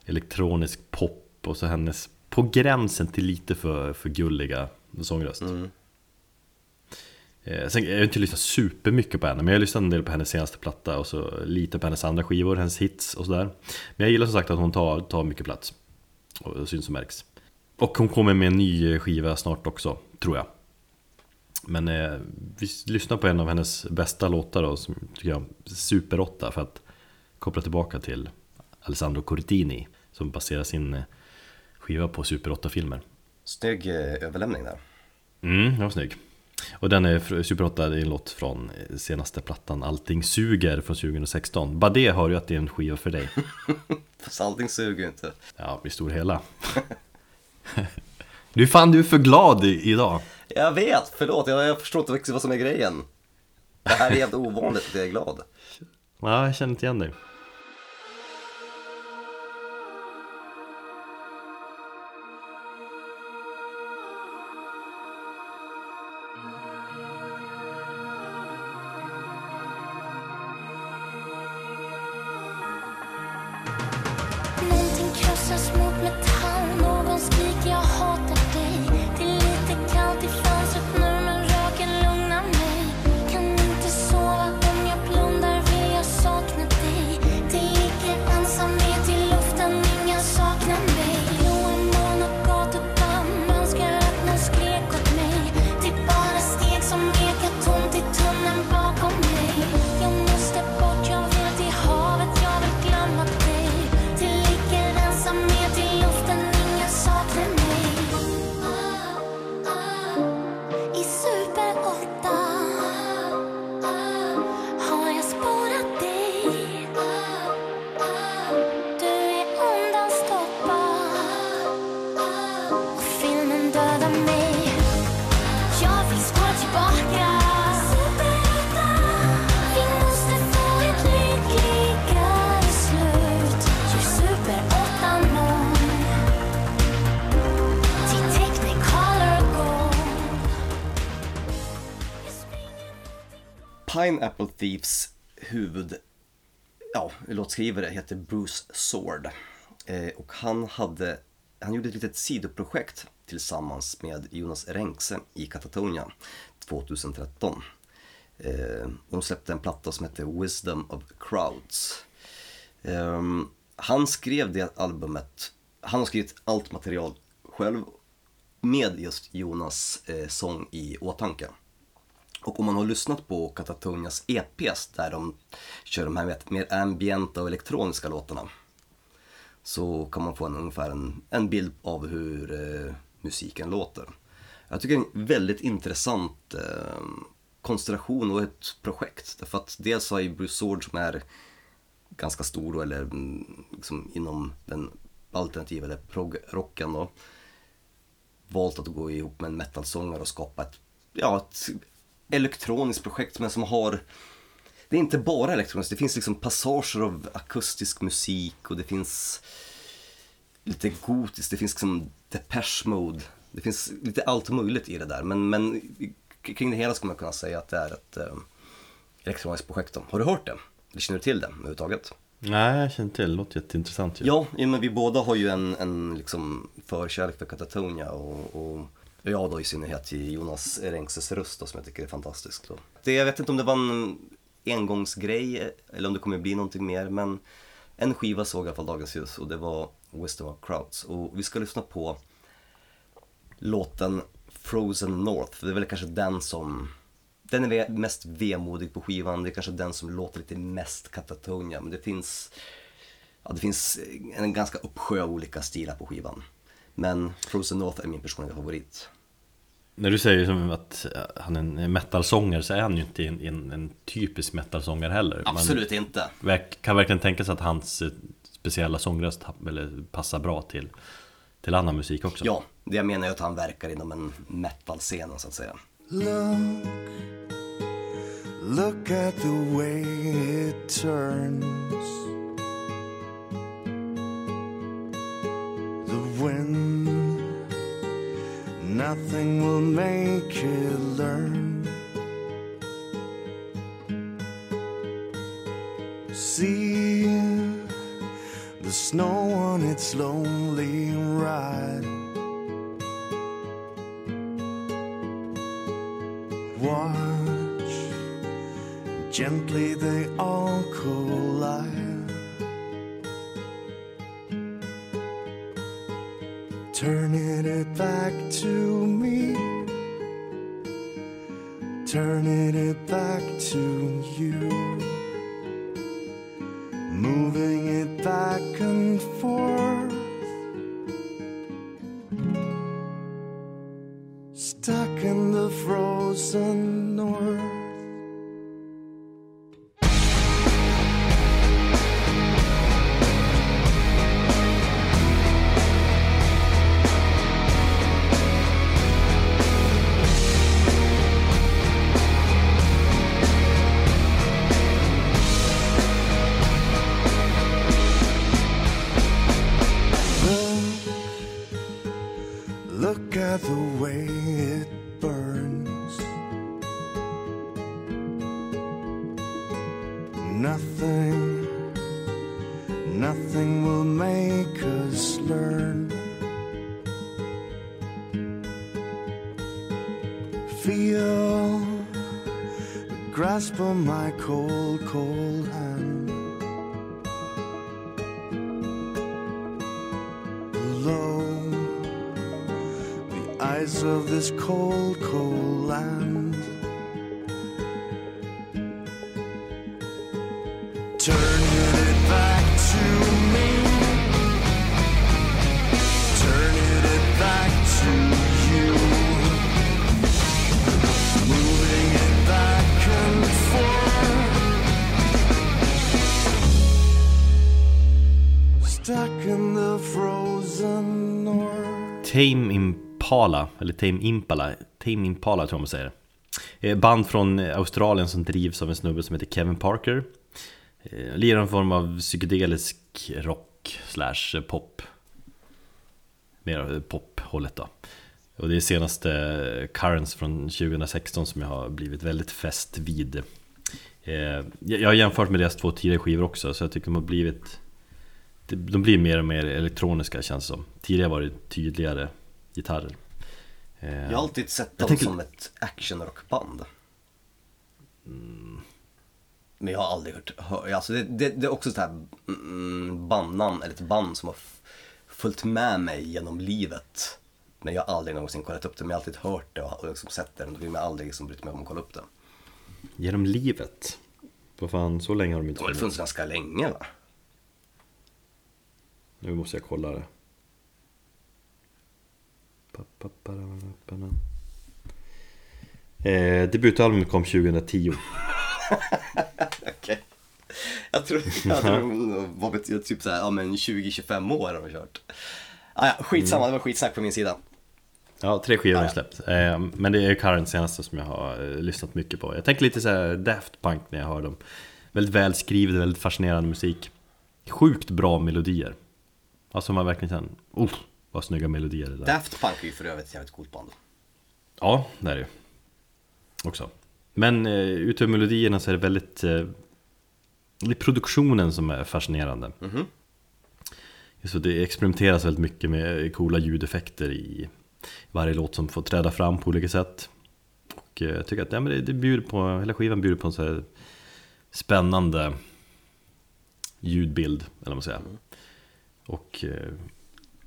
[SPEAKER 2] elektronisk pop och så hennes på gränsen till lite för, för gulliga sångröst. Eh, Sen, jag har inte lyssnat supermycket på henne, men jag har lyssnat en del på hennes senaste platta och så lite på hennes andra skivor, hennes hits och sådär. Men jag gillar som sagt att hon tar, tar mycket plats och syns och märks. Och hon kommer med en ny skiva snart också, tror jag. Men eh, vi lyssnar på en av hennes bästa låtar då, som tycker jag Super 8 för att koppla tillbaka till Alessandro Cortini som baserar sin eh, skiva på Super 8-filmer.
[SPEAKER 1] Snygg eh, överlämning där.
[SPEAKER 2] Mm, den var snygg. Och den är Super 8 det är en låt från eh, senaste plattan Allting suger från 2016. Bara det hör ju att det är en skiva för dig.
[SPEAKER 1] Fast allting suger ju inte.
[SPEAKER 2] Ja, i stor hela. Du fan, du är för glad idag.
[SPEAKER 1] Jag vet, förlåt. Jag, jag förstår inte riktigt vad som är grejen. Det här är helt ovanligt att jag är glad.
[SPEAKER 2] Ja, jag känner inte igen dig.
[SPEAKER 1] Pineapple Thieves huvud, ja, låtskrivare heter Bruce Sword. Eh, och han hade, han gjorde ett litet sidoprojekt tillsammans med Jonas Renkse i Katatonia 2013. Eh, och de släppte en platta som hette Wisdom of Crowds. Eh, han skrev det albumet, han har skrivit allt material själv med just Jonas eh, sång i åtanke. Och om man har lyssnat på Katatonias EPs där de kör de här mer- mer ambienta och elektroniska låtarna så kan man få en, ungefär en, en bild av hur eh, musiken låter. Jag tycker det är en väldigt intressant eh, konstellation och ett projekt. Därför att dels har ju Bruce Sword som är ganska stor då, eller mm, liksom inom den alternativa eller prog-rocken då valt att gå ihop med en metalsångare och skapa ett, ja, ett elektroniskt projekt men som har det är inte bara elektroniskt, det finns liksom passager av akustisk musik och det finns lite gotiskt, det finns liksom Depeche Mode. Det finns lite allt möjligt i det där men, men kring det hela ska man kunna säga att det är ett eh, elektroniskt projekt. då. Har du hört det? Eller känner du till det överhuvudtaget?
[SPEAKER 2] Nej, jag känner till det. låter jätteintressant ju.
[SPEAKER 1] Ja, ja men vi båda har ju en, en liksom förkärlek för Katatonia och, och Ja då i synnerhet till Jonas Rengses röst då, som jag tycker är fantastisk. Då. Det, jag vet inte om det var en engångsgrej eller om det kommer bli någonting mer men en skiva såg i alla fall dagens ljus och det var Wisdom of Crowds och vi ska lyssna på låten Frozen North för det är väl kanske den som den är mest vemodig på skivan, det är kanske den som låter lite mest Katatonia men det finns Ja, det finns en ganska uppsjö av olika stilar på skivan. Men Frozen North är min personliga favorit.
[SPEAKER 2] När du säger som att han är en metalsångare så är han ju inte en, en, en typisk metalsångare heller. Man
[SPEAKER 1] Absolut inte.
[SPEAKER 2] verk, kan verkligen tänka sig att hans eh, speciella sångröst passar bra till, till annan musik också.
[SPEAKER 1] Ja, det jag menar är att han verkar inom en metal-scen så att säga.
[SPEAKER 3] Look, look at the way it turns. The wind, nothing will make it learn. See the snow on its lonely ride. Watch, gently they all collide. Back to
[SPEAKER 2] Tame Impala, eller Tame Impala, Tame Impala tror jag man säger. Eh, band från eh, Australien som drivs av en snubbe som heter Kevin Parker. Eh, lirar en form av psykedelisk rock slash pop. Mer pop-hållet då. Och det är senaste Currents från 2016 som jag har blivit väldigt fäst vid. Jag har jämfört med deras två tidigare skivor också, så jag tycker de har blivit de blir mer och mer elektroniska känns det som Tidigare var det tydligare gitarrer Eh,
[SPEAKER 1] Jag har alltid sett
[SPEAKER 2] Jag
[SPEAKER 1] dem
[SPEAKER 2] tänker-
[SPEAKER 1] som ett actionrockband. Men jag har aldrig hört, hör, alltså det, det, det är också ett här mm, bandnamn, eller ett band som har följt med mig genom livet. Men jag har aldrig någonsin kollat upp det, men jag har alltid hört det och liksom sett det. Då vill man aldrig liksom brytt mig om att kolla upp det.
[SPEAKER 2] Genom livet. Vad fan, så länge har de inte
[SPEAKER 1] Det har funnits ganska länge va?
[SPEAKER 2] Nu måste jag kolla det. Eh, debutalbumet kom 2010.
[SPEAKER 1] Okej. Jag tror, jag tror vad vet jag, typ såhär, ja men 20-25 år har de kört. Ah, ja, skitsamma, det var skitsnack på min sida.
[SPEAKER 2] Ja, tre skivor har
[SPEAKER 1] Ja,
[SPEAKER 2] jag släppt. Eh, men det är Current senaste som jag har eh, lyssnat mycket på. Jag tänker lite så här Daft Punk när jag hör dem. Väldigt välskrivet, väldigt fascinerande musik. Sjukt bra melodier. Alltså man verkligen känner, oh, vad snygga melodier det där.
[SPEAKER 1] Daft Punk är ju för övrigt ett jävligt coolt band.
[SPEAKER 2] Ja, det är det ju. Också. Men eh, utöver melodierna så är det väldigt... Eh, det är produktionen som är fascinerande. Så det experimenteras väldigt mycket med coola ljudeffekter i varje låt som får träda fram på olika sätt. Och eh, jag tycker att ja, men det, det bjuder på, hela skivan bjuder på en så här spännande ljudbild, eller vad man säger. Och eh,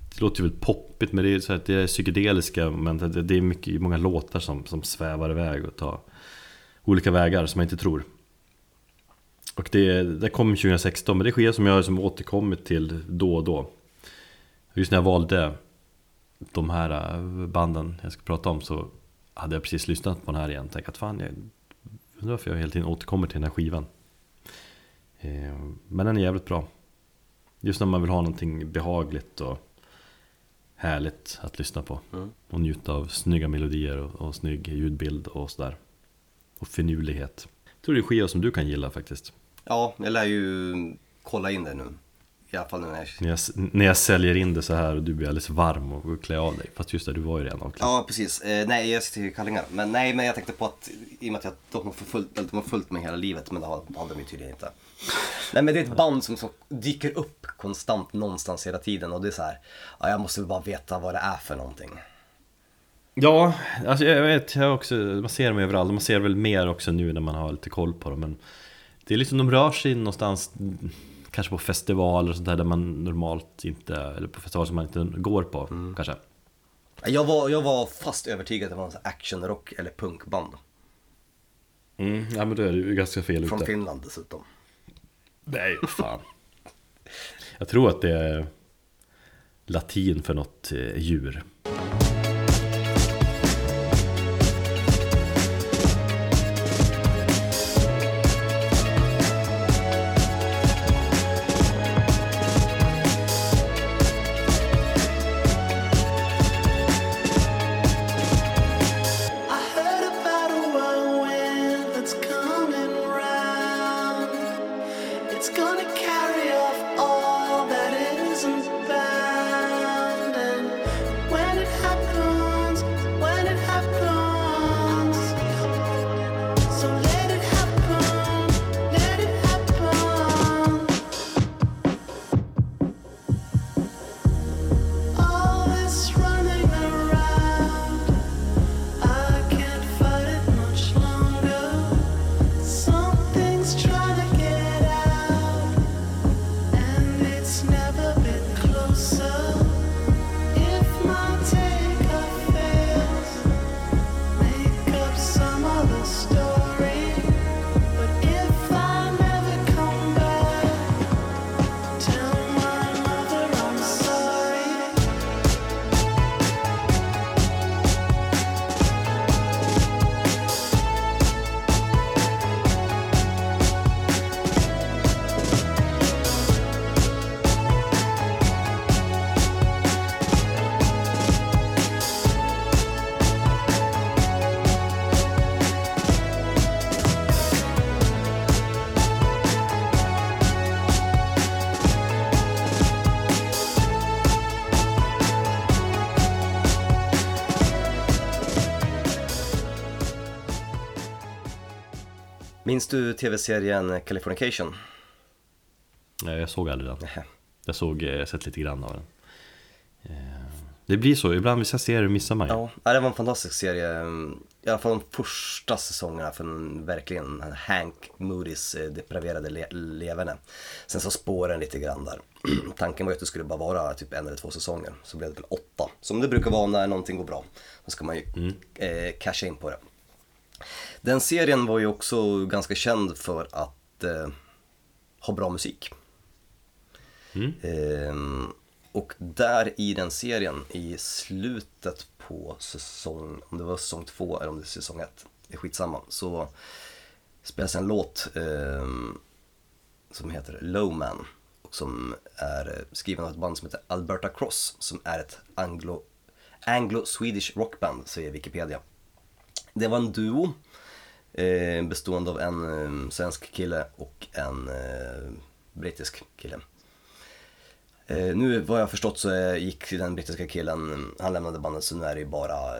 [SPEAKER 2] det låter ju väldigt poppigt men det är, så här, det är psykedeliska men det, är mycket, många låtar som, som svävar iväg och tar olika vägar som man inte tror. Och det, det kom 2016 men det är skivor som jag har som återkommit till då och då. Just när jag valde de här eh, banden jag ska prata om så hade jag precis lyssnat på den här igen. och Tänkt att fan, jag undrar varför jag hela tiden återkommer till den här skivan. Eh, men den är jävligt bra. Just när man vill ha någonting behagligt och härligt att lyssna på. Och njuta av snygga melodier och, och snygg ljudbild och sådär. Och finurlighet. Jag tror det är skiva som du kan gilla faktiskt.
[SPEAKER 1] Ja, jag lär ju kolla in det nu. I alla fall nu när jag...
[SPEAKER 2] När jag, när jag säljer in det så här och du blir alldeles varm och går klä av dig. Fast just det, du var ju redan avklädd.
[SPEAKER 1] Ja, precis. Eh, nej, jag sitter i kallingar. Men nej, men jag tänkte på att i och med att jag, de, har förföljt, de har följt mig hela livet, men det har- hade de ju tydligen inte. Nej, men det är ett band som så dyker upp konstant någonstans hela tiden och det är så här, ja, jag måste bara veta vad det är för någonting.
[SPEAKER 2] Ja, alltså jag vet, jag också, man ser dem överallt. Man ser väl mer också nu när man har lite koll på dem. Men det är liksom, de rör sig någonstans, mm, kanske på festivaler och sånt där, där man normalt inte, eller på festivaler som man inte går på kanske.
[SPEAKER 1] Jag var, jag var fast övertygad att det var actionrock eller punkband.
[SPEAKER 2] Mm, ja men då är du ganska fel
[SPEAKER 1] Från
[SPEAKER 2] ute.
[SPEAKER 1] Finland dessutom.
[SPEAKER 2] Nej, fan. Jag tror att det är latin för något eh, djur.
[SPEAKER 5] gonna count.
[SPEAKER 1] Minns du tv-serien Californication?
[SPEAKER 2] Nej, jag såg aldrig den.
[SPEAKER 1] Nähä.
[SPEAKER 2] Jag såg, eh, sett lite grann av den. Eh, Det blir så, ibland vissa serier missar man ju.
[SPEAKER 1] Ja, det var en fantastisk serie. I alla fall de första säsongerna för en, verkligen Hank Moody's eh, depraverade le- leverne. Sen så spåren lite grann där. Tanken var ju att det skulle bara vara typ en eller två säsonger. Så blev det väl åtta 8. Som det brukar vara när någonting går bra. Då ska man ju eh, casha in på det. Den serien var ju också ganska känd för att eh, ha bra musik. Ehm, och där i den serien, i slutet på säsong, om det var säsong två eller om det är säsong ett, det är skitsamma, så spelas en låt ehm, som heter Lowman och som är eh, skriven av ett band som heter Alberta Cross som är ett anglo, anglo-swedish rockband säger Wikipedia. Det var en duo eh, Eh, bestående av en eh, svensk kille och en eh, brittisk kille. Eh, nu vad jag förstått så eh, gick den brittiska killen, eh, han lämnade bandet så nu är det ju bara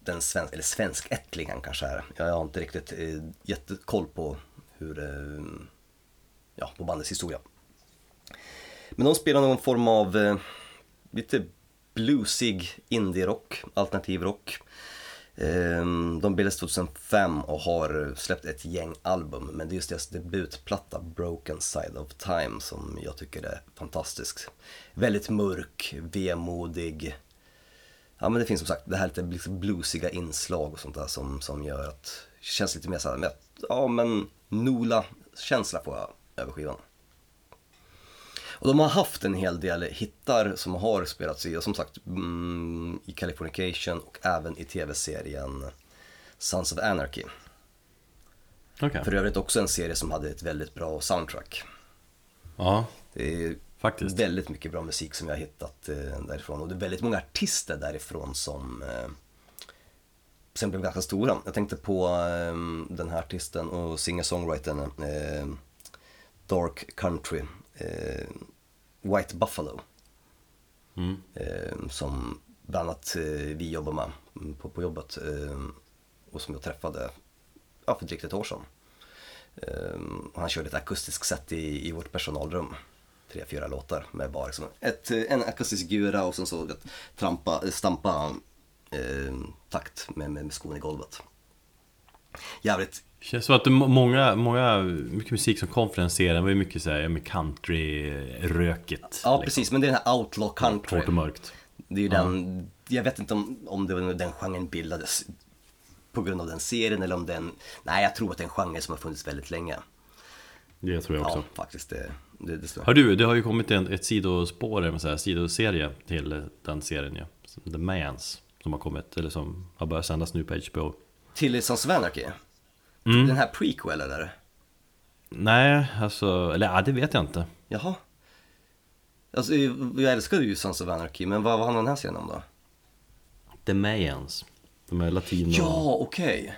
[SPEAKER 1] den svensk, eller svenskättling kanske är. Jag har inte riktigt eh, jättekoll på hur, eh, ja, på bandets historia. Men de spelar någon form av eh, lite bluesig indie-rock, alternativ rock. Ehm, de bildades 2005 och har släppt ett gäng album, men det är just deras debutplatta Broken Side of Time som jag tycker är fantastisk. Väldigt mörk, vemodig. Ja men det finns som sagt det här lite liksom bluesiga inslag och sånt där som, som gör att det känns lite mer såhär, ja men Nola-känsla får jag över skivan. Och de har haft en hel del hittar som har spelats i, och som sagt, mm, i Californication och även i tv-serien Sons of Anarchy.
[SPEAKER 2] Okej.
[SPEAKER 1] För övrigt också en serie som hade ett väldigt bra soundtrack.
[SPEAKER 2] Ja,
[SPEAKER 1] Det är
[SPEAKER 2] faktiskt.
[SPEAKER 1] väldigt mycket bra musik som jag har hittat eh, därifrån och det är väldigt många artister därifrån som eh, sen blev ganska stora. Jag tänkte på eh, den här artisten och singer-songwritern Dark Country, Eh, White Buffalo.
[SPEAKER 2] Mm.
[SPEAKER 1] Eh, som bland annat eh, vi jobbar med på, på jobbet eh, och som jag träffade ja, för drygt ett år sedan. Eh, och han körde ett akustiskt set i, i vårt personalrum. Tre, fyra låtar med bara liksom ett, en akustisk gura och sen så ett trampa, stampa eh, takt med, med, med skon i golvet. Jävligt
[SPEAKER 2] Känns som att det, må- många, många, mycket musik som kom från den serien var ju mycket såhär, med country-rökigt.
[SPEAKER 1] Ja precis, men det är den här outlaw country.
[SPEAKER 2] Hårt och mörkt.
[SPEAKER 1] Det är ju den, jag vet inte om, om det var den genren bildades på grund av den serien eller om den, nej jag tror att det är en genre som har funnits väldigt länge.
[SPEAKER 2] Det tror jag också.
[SPEAKER 1] Ja, faktiskt det, det, det
[SPEAKER 2] Har du, det har ju kommit en, ett sidospår, en så här sidoserie till den serien ja. The Mans. Som har kommit, eller som har börjat sändas nu på HBO.
[SPEAKER 1] Till Sons of Anarchy?
[SPEAKER 2] Mm.
[SPEAKER 1] Den här prequel eller?
[SPEAKER 2] Nej, alltså, eller ja, det vet jag inte.
[SPEAKER 1] Jaha? Alltså jag älskar ju Sons of Anarchy, men vad, vad handlar den här serien om då?
[SPEAKER 2] The Mayans. De här latino-gänget.
[SPEAKER 1] Ja, okej.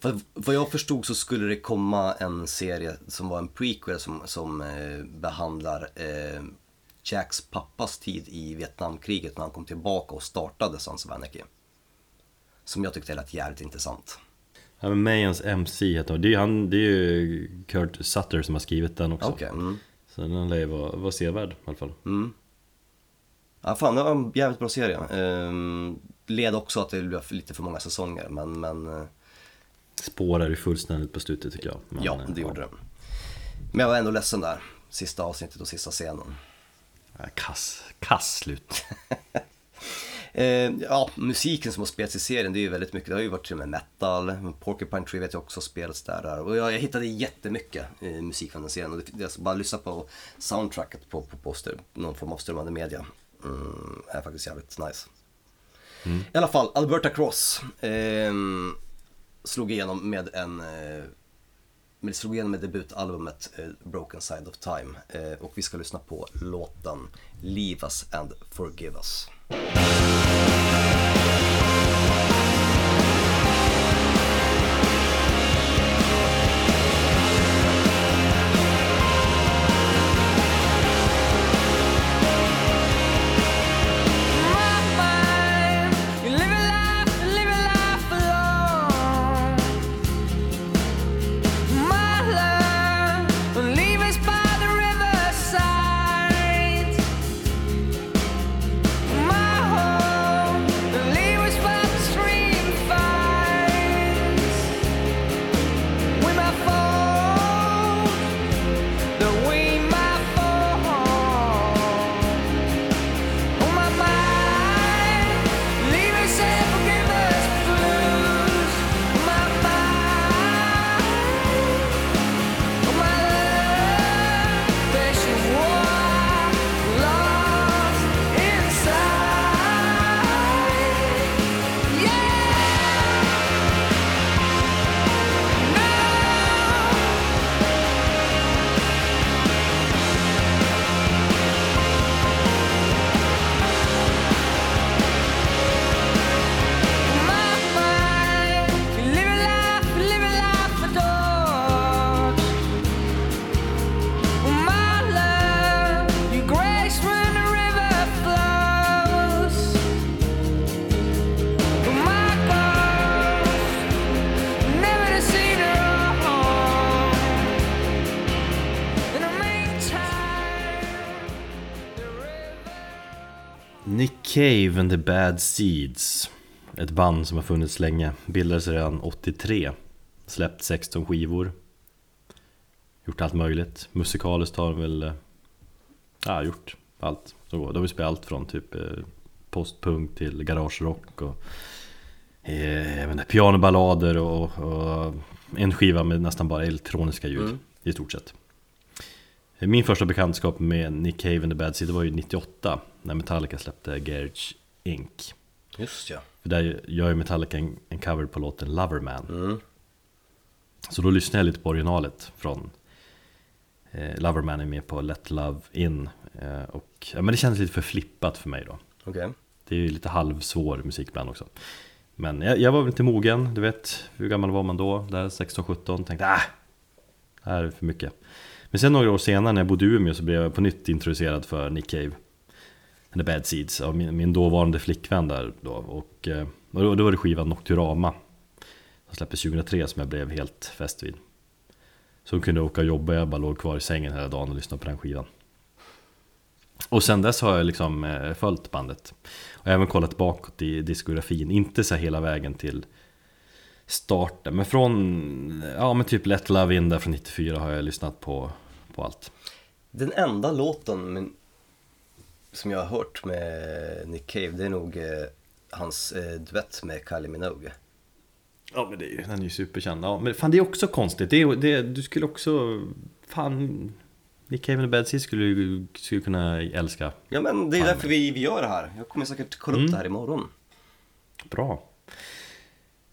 [SPEAKER 1] För vad jag förstod så skulle det komma en serie som var en prequel som, som eh, behandlar eh, Jacks pappas tid i Vietnamkriget när han kom tillbaka och startade Sons of Anarchy. Som jag tyckte lät jävligt intressant.
[SPEAKER 2] Ja, men Mayans MC heter han. Det är ju han, det är ju Kurt Sutter som har skrivit den också.
[SPEAKER 1] Okej, mm.
[SPEAKER 2] Så den lär ju vara, vara sevärd i alla fall.
[SPEAKER 1] Ja, fan, det var en jävligt bra serie. Ehm, led också att det blev lite för många säsonger, men, men eh,
[SPEAKER 2] Spårar ju fullständigt på slutet tycker jag. Men,
[SPEAKER 1] ja,
[SPEAKER 2] eh,
[SPEAKER 1] det gjorde det. Men jag var ändå ledsen där. Sista avsnittet och sista scenen.
[SPEAKER 2] Ja, Kass, kass slut.
[SPEAKER 1] Eh, ja, musiken som har spelats i serien, det är ju väldigt mycket. Det har ju varit till och med metal, Porcupine Tree vet jag också har spelats där. där. Och jag, jag hittade jättemycket eh, musik från den serien. Och det, alltså bara lyssna på soundtracket på, på poster, någon form av strömmande media. Mm, är faktiskt jävligt nice. I alla fall, Alberta Cross eh, slog igenom med en men det slog igenom med debutalbumet eh, Broken Side of Time eh, och vi ska lyssna på låten Leave Us and Forgive Us.
[SPEAKER 2] Cave and the Bad Seeds Ett band som har funnits länge Bildades redan 83 Släppt 16 skivor Gjort allt möjligt Musikaliskt har de väl eh, Ja, gjort allt som går. De har spelat allt från typ eh, postpunk till garagerock och eh, pianoballader och, och en skiva med nästan bara elektroniska ljud
[SPEAKER 1] Mm.
[SPEAKER 2] i stort sett. Min första bekantskap med Nick Cave and the Bad Seed var ju 98 när Metallica släppte Garage Inc.
[SPEAKER 1] Just ja.
[SPEAKER 2] För där gör ju Metallica en, en cover på låten Loverman.
[SPEAKER 1] Mm.
[SPEAKER 2] Så då lyssnade jag lite på originalet från eh, Loverman är med på Let Love In. Eh, och, ja, men det kändes lite för flippat för mig då.
[SPEAKER 1] Okej.
[SPEAKER 2] Det är ju lite halvsvår musik ibland också. Men jag, jag var väl inte mogen, du vet hur gammal var man då? Där 16-17, tänkte äh, det här är för mycket. Men sen några år senare när jag bodde i Umeå så blev jag på nytt introducerad för Nick Cave. The Bad Seeds av min, min dåvarande flickvän där då. Och, eh, och då, då var det skivan Nocturama. Som släpptes 2003 som jag blev helt fäst vid. Så hon kunde åka och jobba, jag bara låg kvar i sängen hela dagen och lyssnade på den skivan. Och sen dess har jag liksom eh, följt bandet. Och även kollat bakåt i diskografin, inte så här hela vägen till starten. Men från, ja men typ Let Love In där från 94 har jag lyssnat på, på allt.
[SPEAKER 1] Den enda låten med, som jag har hört med Nick Cave, det är nog eh, hans eh, duett med Kylie Minogue.
[SPEAKER 2] Ja men det är ju, den är ju superkänd. Ja, men fan det är också konstigt. Det är, det, du skulle också, fan, Nick Cave the Bad Seeds skulle du skulle kunna älska.
[SPEAKER 1] Ja men det är
[SPEAKER 2] Fan.
[SPEAKER 1] därför vi, vi gör det här. Jag kommer säkert kolla upp
[SPEAKER 2] Mm.
[SPEAKER 1] det här imorgon.
[SPEAKER 2] Bra.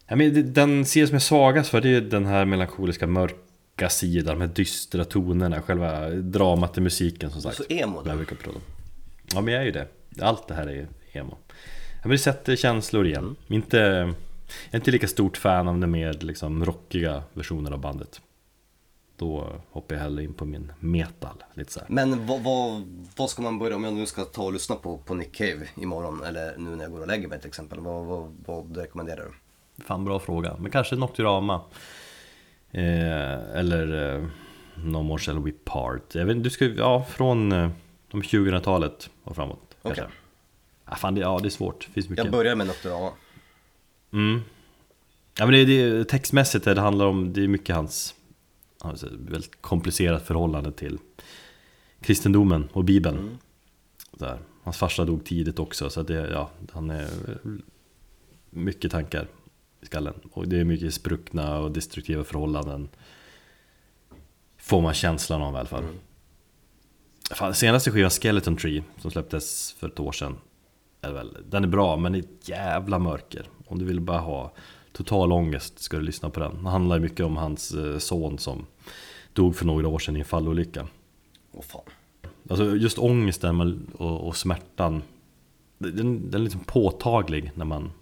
[SPEAKER 2] Ja, men den sida som är svagast för det är den här melankoliska mörka sidan, de här dystra tonerna, själva dramat i musiken som sagt.
[SPEAKER 1] Så emo då.
[SPEAKER 2] Ja men jag är ju det. Allt det här är ju emo. Ja, men det sätter känslor igen.
[SPEAKER 1] Mm.
[SPEAKER 2] Inte, jag är inte lika stort fan av den mer liksom rockiga versionen av bandet. Då hoppar jag hellre in på min metal. Lite så här.
[SPEAKER 1] Men vad, vad, vad ska man börja om jag nu ska ta och lyssna på, på Nick Cave imorgon eller nu när jag går och lägger mig till exempel. Vad, vad, vad rekommenderar du?
[SPEAKER 2] Fan bra fråga. Men kanske Nocturama. Eh, eller eh, No More Shall We Part. Jag vet, du ska, ja, från de 2000-talet och framåt.
[SPEAKER 1] Okej.
[SPEAKER 2] Kanske. Ja, fan, det, ja, det är svårt. Det finns mycket.
[SPEAKER 1] Jag börjar med Nocturama.
[SPEAKER 2] Mm. Ja men det, det, textmässigt det handlar om, det är mycket hans, hans väldigt komplicerat förhållande till kristendomen och bibeln.
[SPEAKER 1] Mm.
[SPEAKER 2] Där. Hans farsa dog tidigt också så att det, ja, han är mycket tankar i skallen. Och det är mycket spruckna och destruktiva förhållanden. Får man känslan av i alla fall.
[SPEAKER 1] Mm.
[SPEAKER 2] Fan, senaste skivan Skeleton Tree som släpptes för ett år sedan är väl, Den är bra men det är ett jävla mörker. Om du vill bara ha total ångest ska du lyssna på den. Det handlar mycket om hans eh, son som dog för några år sedan i en fallolycka.
[SPEAKER 1] Åh fan.
[SPEAKER 2] Alltså just ångesten och, och smärtan den, den är liksom påtaglig när man,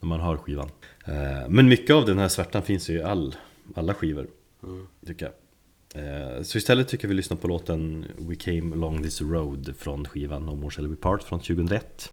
[SPEAKER 2] när man hör skivan. Eh, Men mycket av den här smärtan finns ju i all, alla skivor Tycker jag Eh, så istället tycker jag vi lyssnar på låten We came along this road från skivan No More Shall We Part från 2001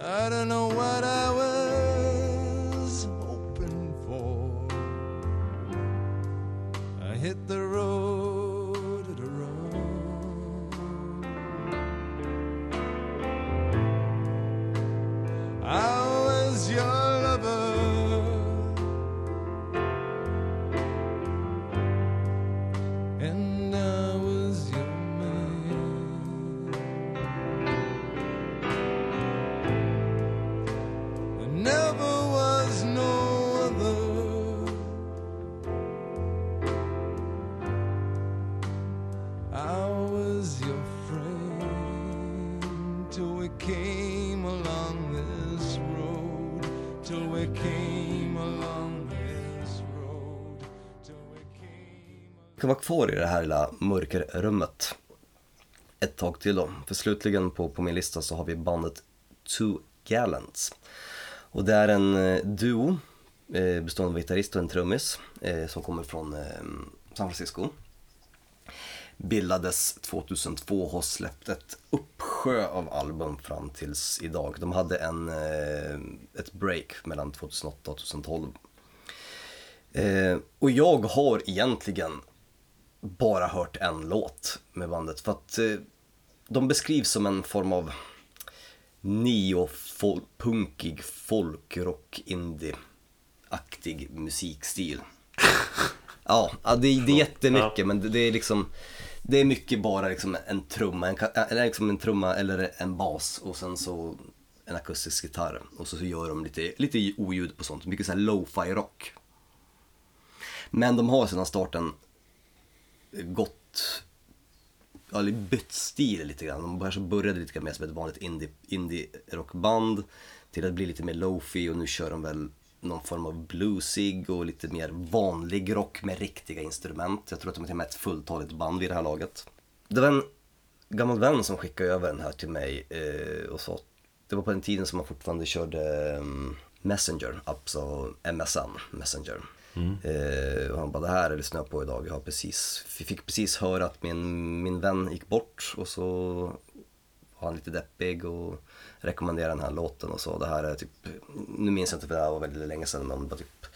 [SPEAKER 3] I don't know what I
[SPEAKER 1] ska vara kvar i det här lilla mörkerrummet ett tag till då. För slutligen på, på min lista så har vi bandet Two Gallants. Och det är en eh, duo eh, bestående av en gitarrist och en trummis eh, som kommer från eh, San Francisco. Bildades 2002 och har släppt ett uppsjö av album fram tills idag. De hade en, eh, ett break mellan 2008 och 2012. Eh, och jag har egentligen bara hört en låt med bandet för att eh, de beskrivs som en form av neo-punkig folkrock indie-aktig musikstil. ja, ja, det, det är jättemycket men det, det är liksom det är mycket bara liksom en trumma, en, ka- eller liksom en trumma eller en bas och sen så en akustisk gitarr och så, så gör de lite, lite oljud på sånt, mycket så här lo-fi rock. Men de har sedan starten gått, ja, bytt stil lite grann. De kanske började lite grann mer som ett vanligt indie, indie till att bli lite mer lofi och nu kör de väl någon form av bluesig och lite mer vanlig rock med riktiga instrument. Jag tror att de är till och med ett fulltaligt band vid det här laget. Det var en gammal vän som skickade över den här till mig eh, och sa det var på den tiden som man fortfarande körde mm, Messenger, alltså MSN, Messenger. Eh, och han bara, det här är lyssnar jag på idag. Jag har precis, fick precis höra att min, min vän gick bort och så var han lite deppig och rekommenderade den här låten och så. Det här är typ, nu minns jag inte för det här var väldigt länge sedan men det var typ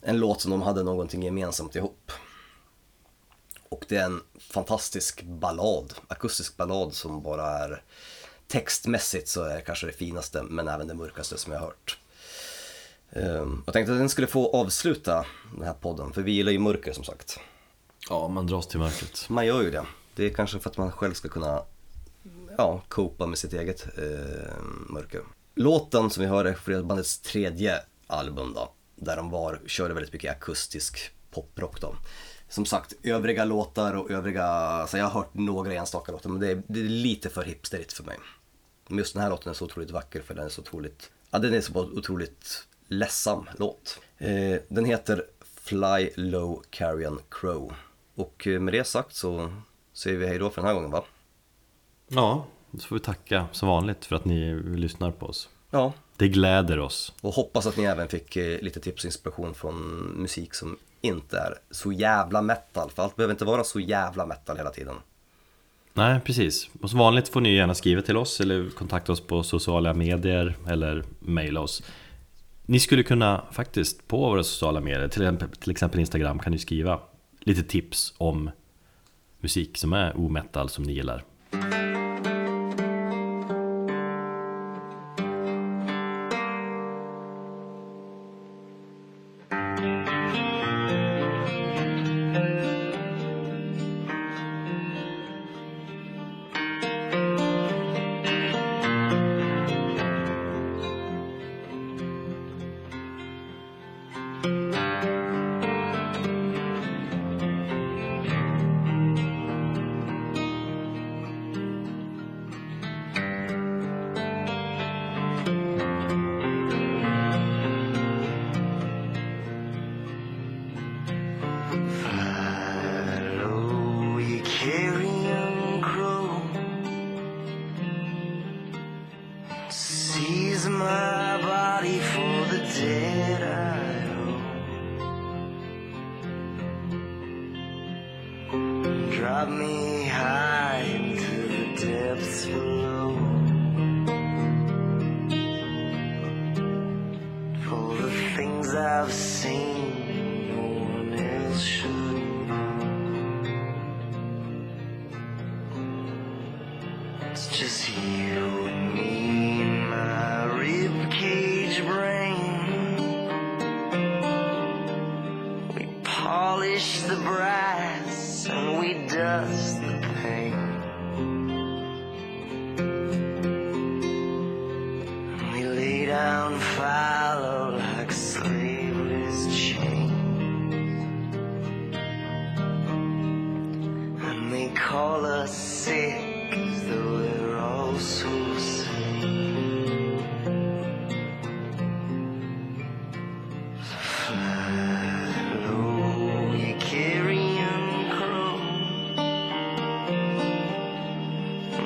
[SPEAKER 1] en låt som de hade någonting gemensamt ihop. Och det är en fantastisk ballad, akustisk ballad som bara är textmässigt så är det kanske det finaste men även det mörkaste som jag har hört. Ehm, Jag tänkte att den skulle få avsluta den här podden för vi gillar ju mörker som sagt.
[SPEAKER 2] Ja, man dras till mörkret.
[SPEAKER 1] Man gör ju det. Det är kanske för att man själv ska kunna ja, copa med sitt eget eh, mörker. Låten som vi hör är från bandets tredje album då, där de var, körde väldigt mycket akustisk poprock då. Som sagt, övriga låtar och övriga, alltså jag har hört några enstaka låtar men det är, det är lite för hipsterigt för mig. Men just den här låten är så otroligt vacker för den är så otroligt, ja den är så otroligt ledsam låt. Eh, den heter Fly Low Carrion Crow. Och eh, med det sagt så säger vi hej då för den här gången va?
[SPEAKER 2] Ja, så får vi tacka som vanligt för att ni lyssnar på oss.
[SPEAKER 1] Ja,
[SPEAKER 2] Det gläder oss.
[SPEAKER 1] och hoppas att ni även fick eh, lite tips och inspiration från musik som inte är så jävla metal. För allt behöver inte vara så jävla metal hela tiden.
[SPEAKER 2] Nej, precis. Och som vanligt får ni gärna skriva till oss eller kontakta oss på sociala medier eller mejla oss. Ni skulle kunna faktiskt på våra sociala medier, till, till exempel Instagram, kan ni skriva lite tips om musik som är ometal som ni gillar.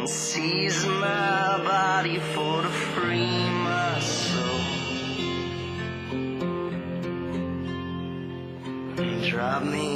[SPEAKER 3] seize my body for
[SPEAKER 6] to free my soul. Drop me